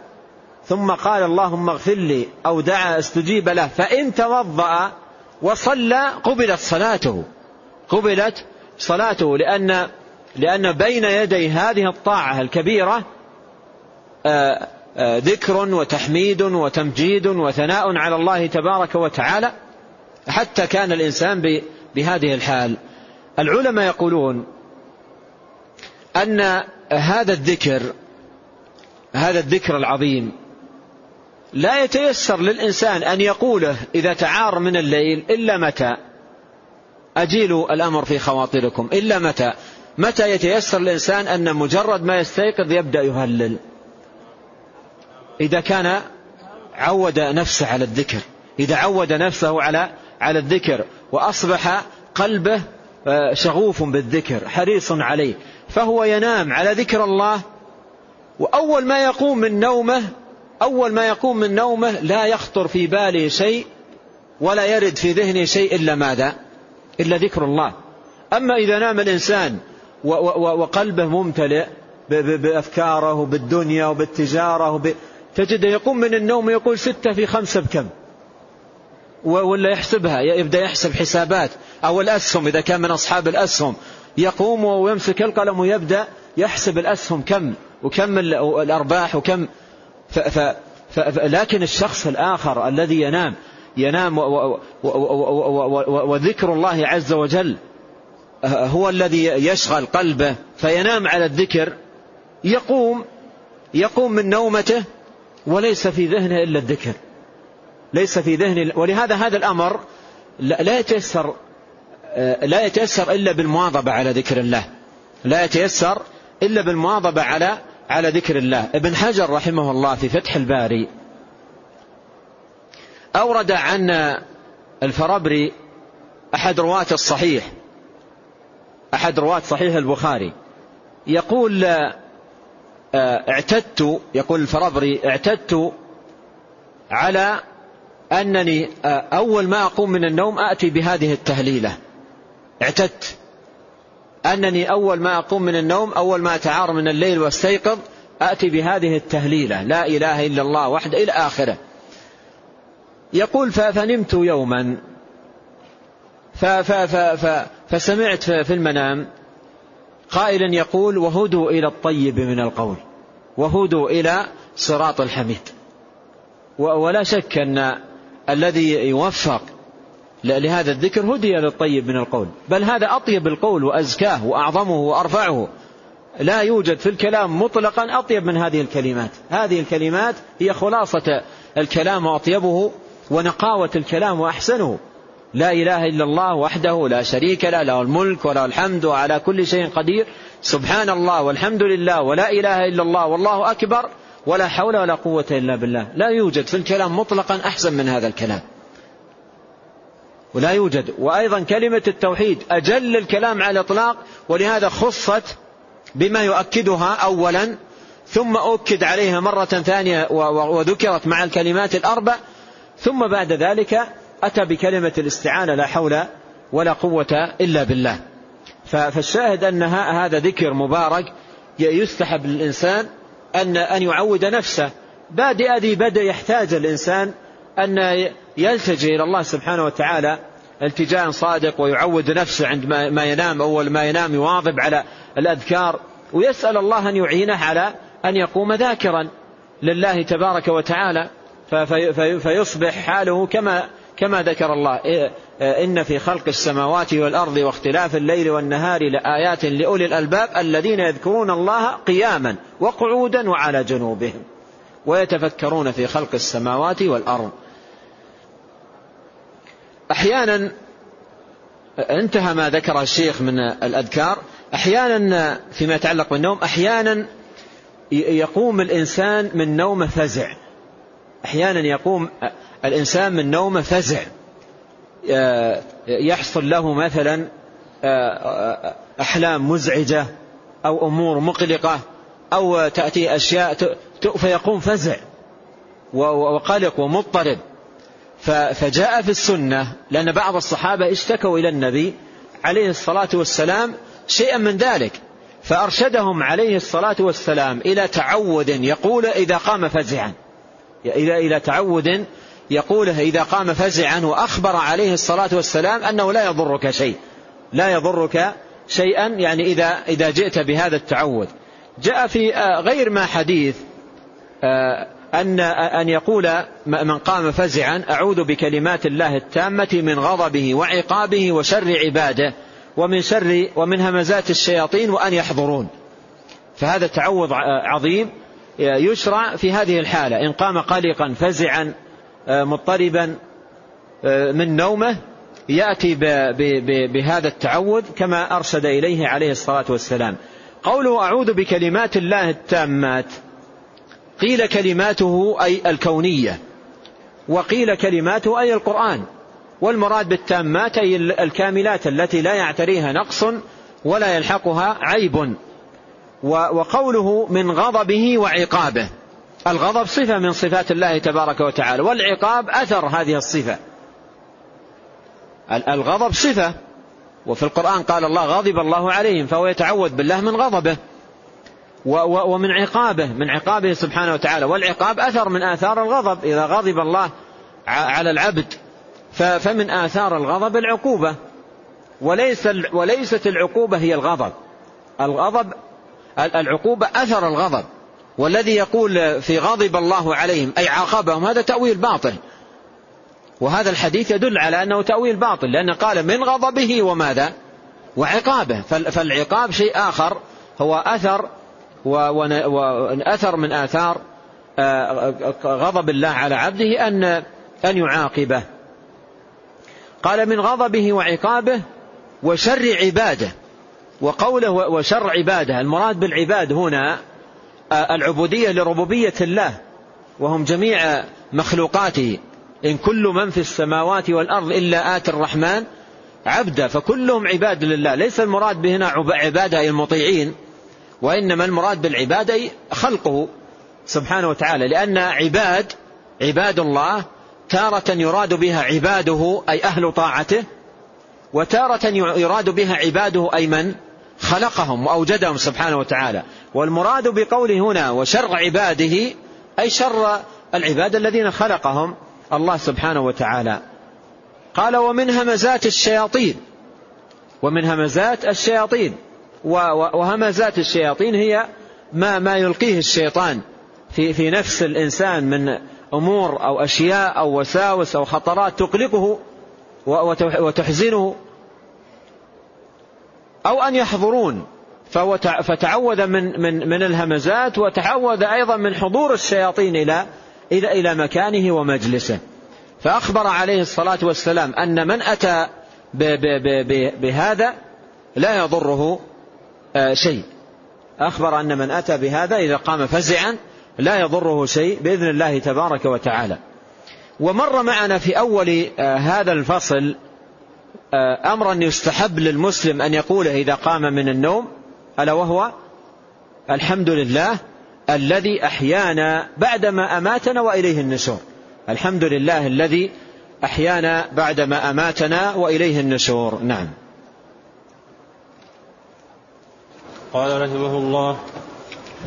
ثم قال اللهم اغفر لي أو دعا استجيب له فإن توضأ وصلى قبلت صلاته. قبلت صلاته لأن لأن بين يدي هذه الطاعة الكبيرة آه، آه، ذكر وتحميد وتمجيد وثناء على الله تبارك وتعالى حتى كان الإنسان بهذه الحال. العلماء يقولون أن هذا الذكر هذا الذكر العظيم لا يتيسر للإنسان أن يقوله إذا تعار من الليل إلا متى؟ أجيلوا الأمر في خواطركم إلا متى؟ متى يتيسر الإنسان أن مجرد ما يستيقظ يبدأ يهلل؟ إذا كان عود نفسه على الذكر إذا عود نفسه على على الذكر وأصبح قلبه آه، شغوف بالذكر حريص عليه. فهو ينام على ذكر الله وأول ما يقوم من نومه أول ما يقوم من نومه لا يخطر في باله شيء ولا يرد في ذهنه شيء إلا ماذا؟ إلا ذكر الله. أما إذا نام الإنسان وقلبه ممتلئ بأفكاره وبالدنيا وبالتجارة وب... تجده يقوم من النوم يقول ستة في خمسة بكم؟ ولا يحسبها يبدأ يحسب حسابات. أو الأسهم إذا كان من أصحاب الأسهم. يقوم ويمسك القلم ويبدأ يحسب الأسهم كم وكم الأرباح وكم ف ف ف لكن الشخص الآخر الذي ينام ينام وذكر الله عز وجل هو الذي يشغل قلبه فينام على الذكر يقوم يقوم من نومته وليس في ذهنه إلا الذكر ليس في ذهنه ولهذا هذا الأمر لا يتيسر لا يتيسر إلا بالمواظبة على ذكر الله. لا يتيسر إلا بالمواظبة على على ذكر الله. ابن حجر رحمه الله في فتح الباري أورد عن الفربري أحد رواة الصحيح أحد رواة صحيح البخاري يقول آه، اعتدت يقول الفربري اعتدت على أنني آه، أول ما أقوم من النوم أتي بهذه التهليلة. اعتدت. أنني أول ما أقوم من النوم أول ما أتعار من الليل وأستيقظ أتي بهذه التهليلة لا إله إلا الله وحده إلى آخره. يقول فنمت يوما. فسمعت في المنام. قائلا يقول وهدوا إلى الطيب من القول وهدوا إلى صراط الحميد. ولا شك أن الذي يوفق لهذا الذكر هدي للطيب من القول. بل هذا أطيب القول وأزكاه وأعظمه وأرفعه. لا يوجد في الكلام مطلقا أطيب من هذه الكلمات. هذه الكلمات هي خلاصة الكلام وأطيبه ونقاوة الكلام وأحسنه. لا إله إلا الله وحده لا شريك له له الملك وله الحمد وعلى كل شيء قدير. سبحان الله والحمد لله ولا إله إلا الله والله أكبر ولا حول ولا قوة إلا بالله. لا يوجد في الكلام مطلقا أحسن من هذا الكلام. ولا يوجد. وأيضا كلمة التوحيد أجل الكلام على الإطلاق ولهذا خصت بما يؤكدها أولا ثم أكد عليها مرة ثانية وذكرت مع الكلمات الأربع ثم بعد ذلك أتى بكلمة الاستعانة لا حول ولا قوة إلا بالله. فالشاهد أن هذا ذكر مبارك يستحب للإنسان أن أن يعود نفسه. بادئ ذي بدء يحتاج الإنسان أن يلتجئ إلى الله سبحانه وتعالى التجاء صادق ويعود نفسه عندما ينام أول ما ينام يواظب على الأذكار ويسأل الله أن يعينه على أن يقوم ذاكرا لله تبارك وتعالى. فيصبح حاله كما كما ذكر الله. إن في خلق السماوات والأرض واختلاف الليل والنهار لآيات لأولي الألباب الذين يذكرون الله قياما وقعودا وعلى جنوبهم ويتفكرون في خلق السماوات والأرض. أحيانا انتهى ما ذكره الشيخ من الأذكار. أحيانا فيما يتعلق بالنوم أحيانا يقوم الإنسان من نومه فزع. أحيانا يقوم الإنسان من نومه فزع. يحصل له مثلا أحلام مزعجة أو أمور مقلقة أو تأتي أشياء فيقوم فزع. وقلق ومضطرب. فجاء في السنة لأن بعض الصحابة اشتكوا إلى النبي عليه الصلاة والسلام شيئا من ذلك فأرشدهم عليه الصلاة والسلام إلى تعود يقول إذا قام فزعا. إلى إلى تعود يقوله إذا قام فزعا وأخبر عليه الصلاة والسلام أنه لا يضرك شيء. لا يضرك شيئا يعني إذا إذا جئت بهذا التعود. جاء في غير ما حديث أن أن يقول من قام فزعا أعوذ بكلمات الله التامة من غضبه وعقابه وشر عباده ومن شر ومن همزات الشياطين وأن يحضرون. فهذا تعوض عظيم يشرع في هذه الحالة. إن قام قلقا فزعا مضطربا من نومه يأتي بهذا التعوذ كما أرشد إليه عليه الصلاة والسلام. قوله أعوذ بكلمات الله التامات قيل كلماته أي الكونية وقيل كلماته أي القرآن والمراد بالتامات أي الكاملات التي لا يعتريها نقص ولا يلحقها عيب وقوله من غضبه وعقابه الغضب صفة من صفات الله تبارك وتعالى والعقاب أثر هذه الصفة. الغضب صفة وفي القرآن قال الله غضب الله عليهم فهو يتعوذ بالله من غضبه. ومن عقابه من عقابه سبحانه وتعالى. والعقاب أثر من آثار الغضب. إذا غضب الله على العبد فمن آثار الغضب العقوبة. وليس وليست العقوبة هي الغضب. الغضب العقوبة أثر الغضب. والذي يقول في غضب الله عليهم أي عاقبهم هذا تأويل باطل. وهذا الحديث يدل على أنه تأويل باطل لأنه قال من غضبه وماذا؟ وعقابه. فالعقاب شيء آخر هو أثر وأثر من آثار آه، غضب الله على عبده أن أن يعاقبه. قال من غضبه وعقابه وشر عباده وقوله وشر عباده المراد بالعباد هنا العبودية لربوبية الله وهم جميع مخلوقاته. إن كل من في السماوات والأرض إلا آت الرحمن عبدا فكلهم عباد لله. ليس المراد بهنا عبادة المطيعين وإنما المراد بالعبادة خلقه سبحانه وتعالى لأن عباد عباد الله تارة يراد بها عباده أي أهل طاعته وتارة يراد بها عباده أي من خلقهم وأوجدهم سبحانه وتعالى. والمراد بقوله هنا وشر عباده أي شر العباد الذين خلقهم الله سبحانه وتعالى. قال ومن همزات الشياطين ومن همزات الشياطين. وهمزات الشياطين هي ما ما يلقيه الشيطان في في نفس الإنسان من أمور أو أشياء أو وساوس أو خطرات تقلقه وتحزنه أو أن يحضرون. فتعوذ من من من الهمزات وتعوذ أيضا من حضور الشياطين إلى إلى إلى مكانه ومجلسه. فأخبر عليه الصلاة والسلام أن من أتى بهذا لا يضره شيء. أخبر أن من أتى بهذا إذا قام فزعا لا يضره شيء بإذن الله تبارك وتعالى. ومر معنا في أول آه، هذا الفصل آه، أمرا يستحب للمسلم أن يقوله إذا قام من النوم ألا وهو؟ الحمد لله الذي أحيانا بعدما أماتنا وإليه النشور الحمد لله الذي أحيانا بعدما أماتنا وإليه النشور نعم. قال رحمه الله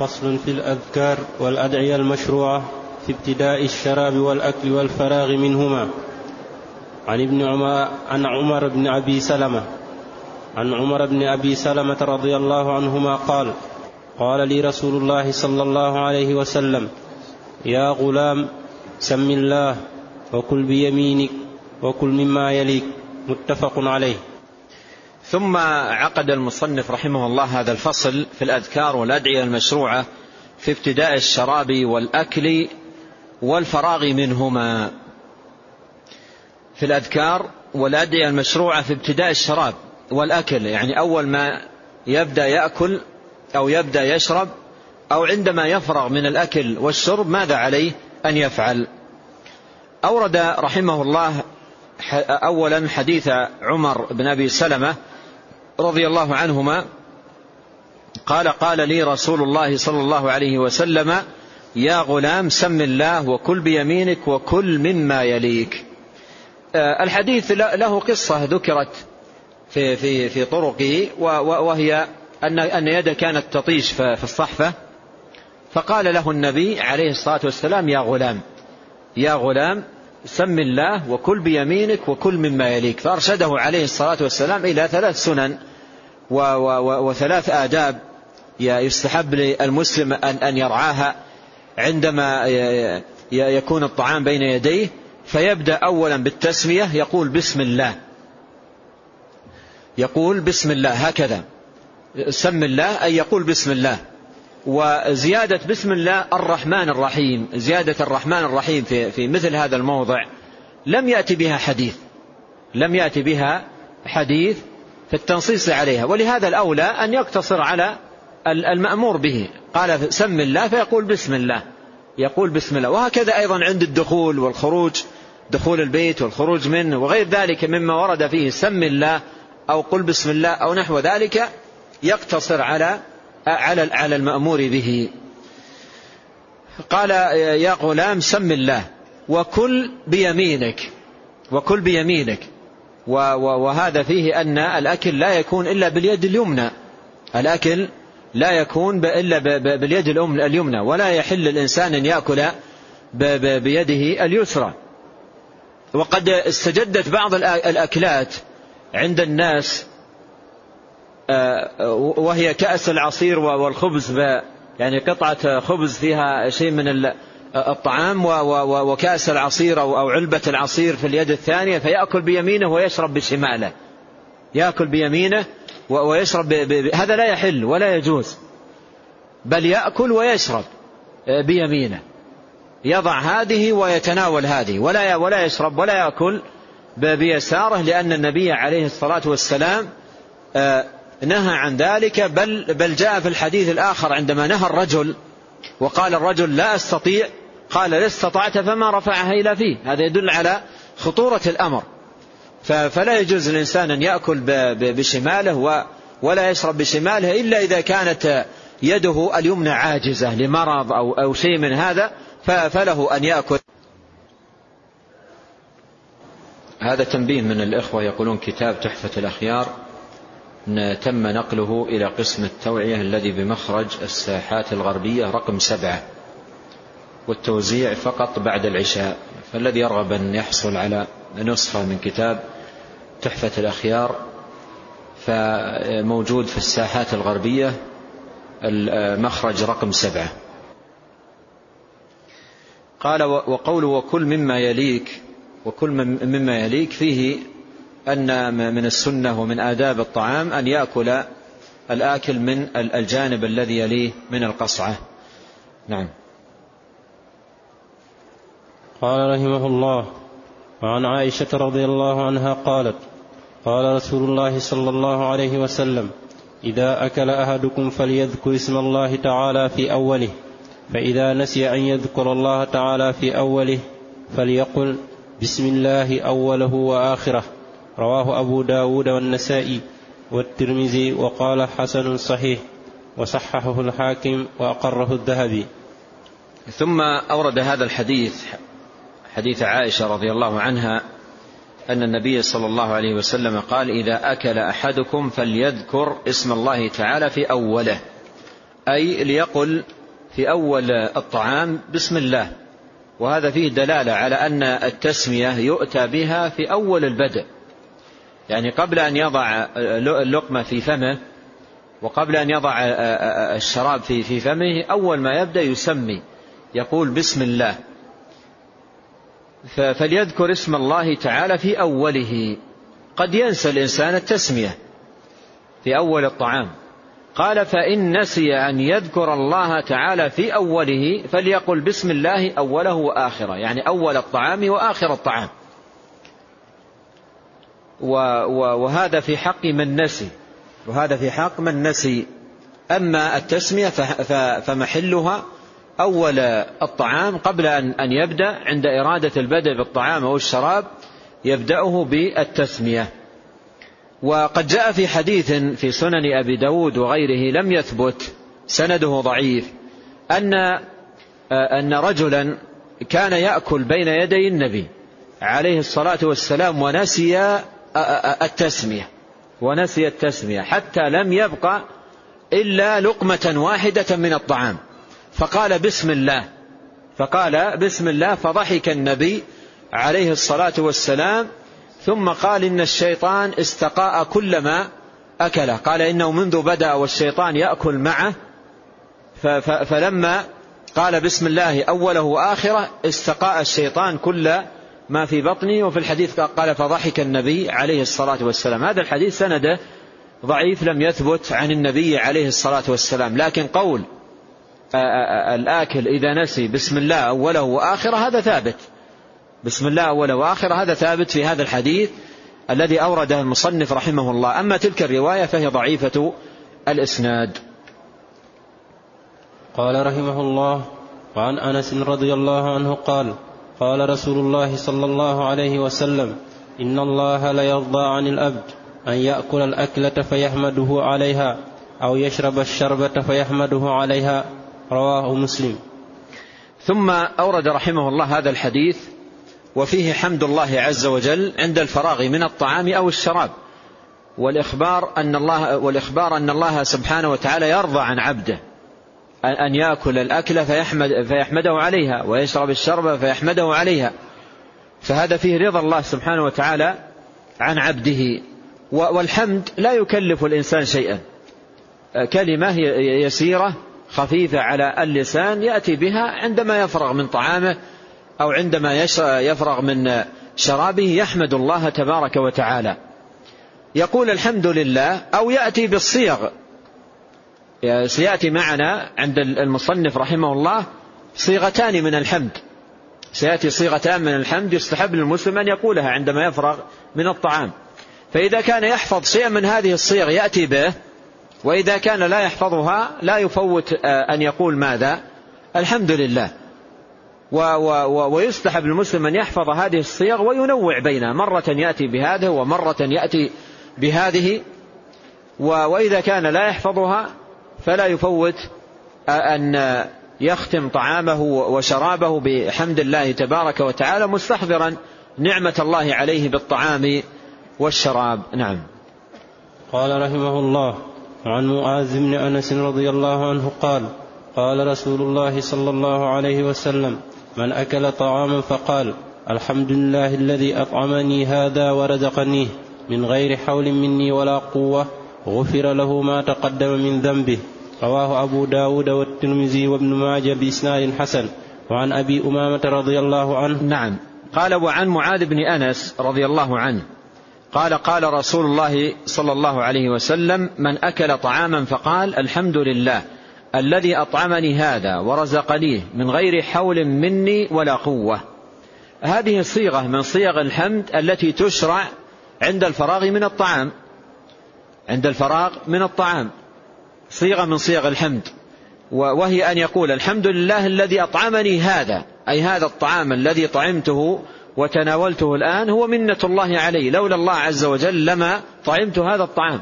فصل في الأذكار والأدعية المشروعة في ابتداء الشراب والأكل والفراغ منهما. عن ابن عمر عن عمر بن أبي سلمة عن عمر بن أبي سلمة رضي الله عنهما قال قال لي رسول الله صلى الله عليه وسلم يا غلام سم الله وكل بيمينك وكل مما يليك. متفق عليه. ثم عقد المصنف رحمه الله هذا الفصل في الأذكار والأدعية المشروعة في ابتداء الشراب والأكل والفراغ منهما. في الأذكار والأدعية المشروعة في ابتداء الشراب والأكل يعني أول ما يبدأ يأكل أو يبدأ يشرب أو عندما يفرغ من الأكل والشرب ماذا عليه؟ أن يفعل. أورد رحمه الله أولا حديث عمر بن أبي سلمة رضي الله عنهما قال قال لي رسول الله صلى الله عليه وسلم يا غلام سم الله وكل بيمينك وكل مما يليك. آه، الحديث له قصة ذكرت في في في طرقه وهي أن أن يده كانت تطيش في الصحفة. فقال له النبي عليه الصلاة والسلام يا غلام يا غلام سم الله وكل بيمينك وكل مما يليك. فأرشده عليه الصلاة والسلام إلى ثلاث سنن. وثلاث آداب يستحب للمسلم أن يرعاها عندما يكون الطعام بين يديه فيبدأ أولا بالتسمية يقول بسم الله. يقول بسم الله هكذا. سم الله أي يقول بسم الله. وزيادة بسم الله الرحمن الرحيم. زيادة الرحمن الرحيم في, في مثل هذا الموضع. لم يأتي بها حديث. لم يأتي بها حديث في التنصيص عليها. ولهذا الأولى أن يقتصر على المأمور به. قال سم الله فيقول بسم الله. يقول بسم الله. وهكذا أيضا عند الدخول والخروج. دخول البيت والخروج منه وغير ذلك مما ورد فيه سم الله أو قل بسم الله أو نحو ذلك يقتصر على على على المأمور به. قال يا غلام سم الله. وكل بيمينك. وكل بيمينك. وهذا فيه أن الأكل لا يكون إلا باليد اليمنى. الأكل لا يكون إلا باليد اليمنى ولا يحل الإنسان أن يأكل بيده اليسرى. وقد استجدت بعض الأكلات عند الناس آه، وهي كأس العصير والخبز يعني قطعة خبز فيها شيء من الطعام وكأس العصير أو علبة العصير في اليد الثانية فيأكل بيمينه ويشرب بشماله. يأكل بيمينه ويشرب ب... هذا لا يحل ولا يجوز. بل يأكل ويشرب آه، بيمينه. يضع هذه ويتناول هذه ولا ولا يشرب ولا يأكل بيساره لأن النبي عليه الصلاة والسلام آه، نهى عن ذلك. بل, بل جاء في الحديث الآخر عندما نهى الرجل وقال الرجل لا أستطيع قال لا استطعت فما رفعها إلى فيه. هذا يدل على خطورة الأمر. فلا يجوز الإنسان أن يأكل بشماله ولا يشرب بشماله إلا إذا كانت يده اليمنى عاجزة لمرض أو, أو شيء من هذا فله أن يأكل. هذا تنبيه من الإخوة يقولون كتاب تحفة الأخيار. تم نقله إلى قسم التوعية الذي بمخرج الساحات الغربية رقم سبعة. والتوزيع فقط بعد العشاء فالذي يرغب أن يحصل على نسخة من كتاب تحفة الأخيار فموجود في الساحات الغربية المخرج رقم سبعة. قال وقول وكل مما يليك وكل مما يليك فيه أن من السنة ومن آداب الطعام أن يأكل الآكل من الجانب الذي يليه من القصعة. نعم. قال رحمه الله وعن عائشة رضي الله عنها قالت قال رسول الله صلى الله عليه وسلم إذا أكل أحدكم فليذكر اسم الله تعالى في أوله فإذا نسي أن يذكر الله تعالى في أوله فليقل بسم الله أوله وآخره رواه أبو داود والنسائي والترمذي وقال حسن صحيح وصححه الحاكم وأقره الذهبي. ثم أورد هذا الحديث حديث عائشة رضي الله عنها أن النبي صلى الله عليه وسلم قال إذا أكل أحدكم فليذكر اسم الله تعالى في أوله أي ليقل في أول الطعام بسم الله وهذا فيه دلالة على أن التسمية يؤتى بها في أول البدء يعني قبل أن يضع اللقمة في فمه وقبل أن يضع الشراب في فمه أول ما يبدأ يسمي يقول بسم الله. فليذكر اسم الله تعالى في أوله. قد ينسى الإنسان التسمية في أول الطعام. قال فإن نسي أن يذكر الله تعالى في أوله فليقل بسم الله أوله وآخره يعني أول الطعام وآخر الطعام. وهذا في حق من نسي. وهذا في حق من نسي. أما التسمية فمحلها أول الطعام قبل أن يبدأ عند إرادة البدء بالطعام أو الشراب يبدأه بالتسمية. وقد جاء في حديث في سنن أبي داود وغيره لم يثبت سنده ضعيف أن أن رجلا كان يأكل بين يدي النبي عليه الصلاة والسلام ونسي التسمية ونسي التسمية حتى لم يبقى إلا لقمة واحدة من الطعام. فقال بسم الله. فقال بسم الله فضحك النبي عليه الصلاة والسلام ثم قال إن الشيطان استقاء كل ما أكله. قال إنه منذ بدأ والشيطان يأكل معه. فلما قال بسم الله أوله وآخره استقاء الشيطان كل ما في بطنه وفي الحديث قال فضحك النبي عليه الصلاة والسلام. هذا الحديث سنده ضعيف لم يثبت عن النبي عليه الصلاة والسلام. لكن قول الآكل إذا نسي بسم الله أوله وآخره هذا ثابت. بسم الله أوله وآخره هذا ثابت في هذا الحديث الذي أورده المصنف رحمه الله. أما تلك الرواية فهي ضعيفة الإسناد. قال رحمه الله وعن أنس رضي الله عنه قال قال رسول الله صلى الله عليه وسلم إن الله ليرضى عن الأبد أن يأكل الأكلة فيحمده عليها أو يشرب الشربة فيحمده عليها. رواه مسلم. ثم أورد رحمه الله هذا الحديث وفيه حمد الله عز وجل عند الفراغ من الطعام أو الشراب. والإخبار أن الله والإخبار أن الله سبحانه وتعالى يرضى عن عبده. أن يأكل الأكلة فيحمد فيحمده عليها ويشرب الشرب فيحمده عليها. فهذا فيه رضا الله سبحانه وتعالى عن عبده. والحمد لا يكلف الإنسان شيئا. كلمة يسيرة خفيفة على اللسان يأتي بها عندما يفرغ من طعامه أو عندما يفرغ من شرابه يحمد الله تبارك وتعالى. يقول الحمد لله أو يأتي بالصيغ. سيأتي معنا عند المصنف رحمه الله صيغتان من الحمد. سيأتي صيغتان من الحمد يستحب للمسلم أن يقولها عندما يفرغ من الطعام. فإذا كان يحفظ شيئا من هذه الصيغ يأتي به وإذا كان لا يحفظها لا يفوت أن يقول ماذا؟ الحمد لله. ويستحب للمسلم أن يحفظ هذه الصيغ وينوع بينها. مرة يأتي بهذه ومرة يأتي بهذه. وإذا كان لا يحفظها فلا يفوت أن يختم طعامه وشرابه بحمد الله تبارك وتعالى مستحضرا نعمة الله عليه بالطعام والشراب. نعم. قال رحمه الله عن معاذ بن أنس رضي الله عنه قال قال رسول الله صلى الله عليه وسلم من أكل طعاما فقال الحمد لله الذي أطعمني هذا ورزقنيه من غير حول مني ولا قوة غفر له ما تقدم من ذنبه رواه أبو داود والترمذي وابن ماجه بإسناد حسن. وعن أبي أمامة رضي الله عنه نعم. قال وعن معاذ بن أنس رضي الله عنه قال قال رسول الله صلى الله عليه وسلم من أكل طعاما فقال الحمد لله الذي أطعمني هذا ورزقنيه من غير حول مني ولا قوة. هذه صيغة من صيغ الحمد التي تشرع عند الفراغ من الطعام. عند الفراغ من الطعام. صيغة من صيغ الحمد. وهي أن يقول الحمد لله الذي أطعمني هذا. أي هذا الطعام الذي طعمته وتناولته الآن هو منة الله علي لولا الله عز وجل لما طعمت هذا الطعام.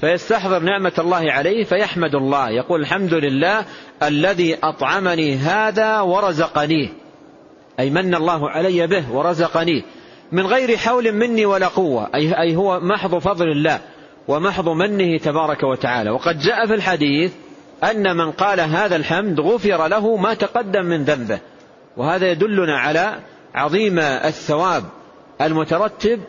فيستحضر نعمة الله عليه فيحمد الله. يقول الحمد لله الذي أطعمني هذا ورزقنيه أي من الله علي به ورزقنيه من غير حول مني ولا قوة. أي هو محض فضل الله ومحض منه تبارك وتعالى. وقد جاء في الحديث أن من قال هذا الحمد غفر له ما تقدم من ذنبه. وهذا يدلنا على عظيم الثواب المترتب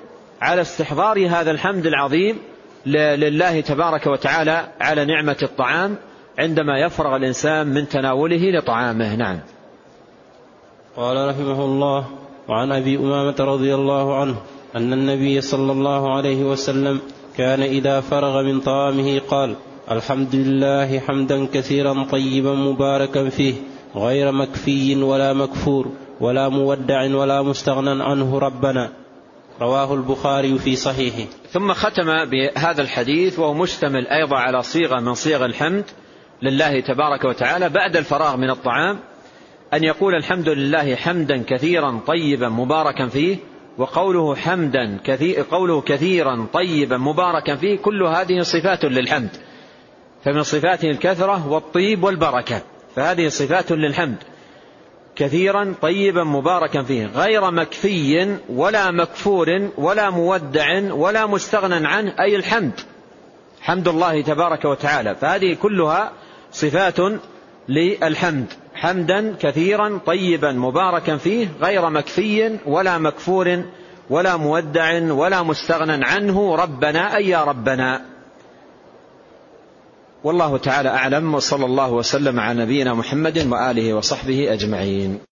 على استحضار هذا الحمد العظيم لله تبارك وتعالى على نعمة الطعام عندما يفرغ الإنسان من تناوله لطعامه. نعم. قال رحمه الله وعن أبي أمامة رضي الله عنه أن النبي صلى الله عليه وسلم كان إذا فرغ من طعامه قال الحمد لله حمدا كثيرا طيبا مباركا فيه غير مكفي ولا مكفور ولا مودع ولا مستغنى عنه ربنا. رواه البخاري في صحيحه. ثم ختم بهذا الحديث وهو مشتمل أيضا على صيغة من صيغ الحمد لله تبارك وتعالى بعد الفراغ من الطعام أن يقول الحمد لله حمدا كثيرا طيبا مباركا فيه وقوله حمدا كثير قوله كثيرا طيبا مباركا فيه كل هذه صفات للحمد. فمن صفاته الكثرة والطيب والبركة فهذه صفات للحمد. كثيرا طيبا مباركا فيه. غير مكفي ولا مكفور ولا مودع ولا مستغنى عنه. أي الحمد. حمد الله تبارك وتعالى. فهذه كلها صفات للحمد. حمدا كثيرا طيبا مباركا فيه. غير مكفي ولا مكفور ولا مودع ولا مستغنى عنه. ربنا أي يا ربنا. والله تعالى أعلم وصلى الله وسلم على نبينا محمد وآله وصحبه أجمعين.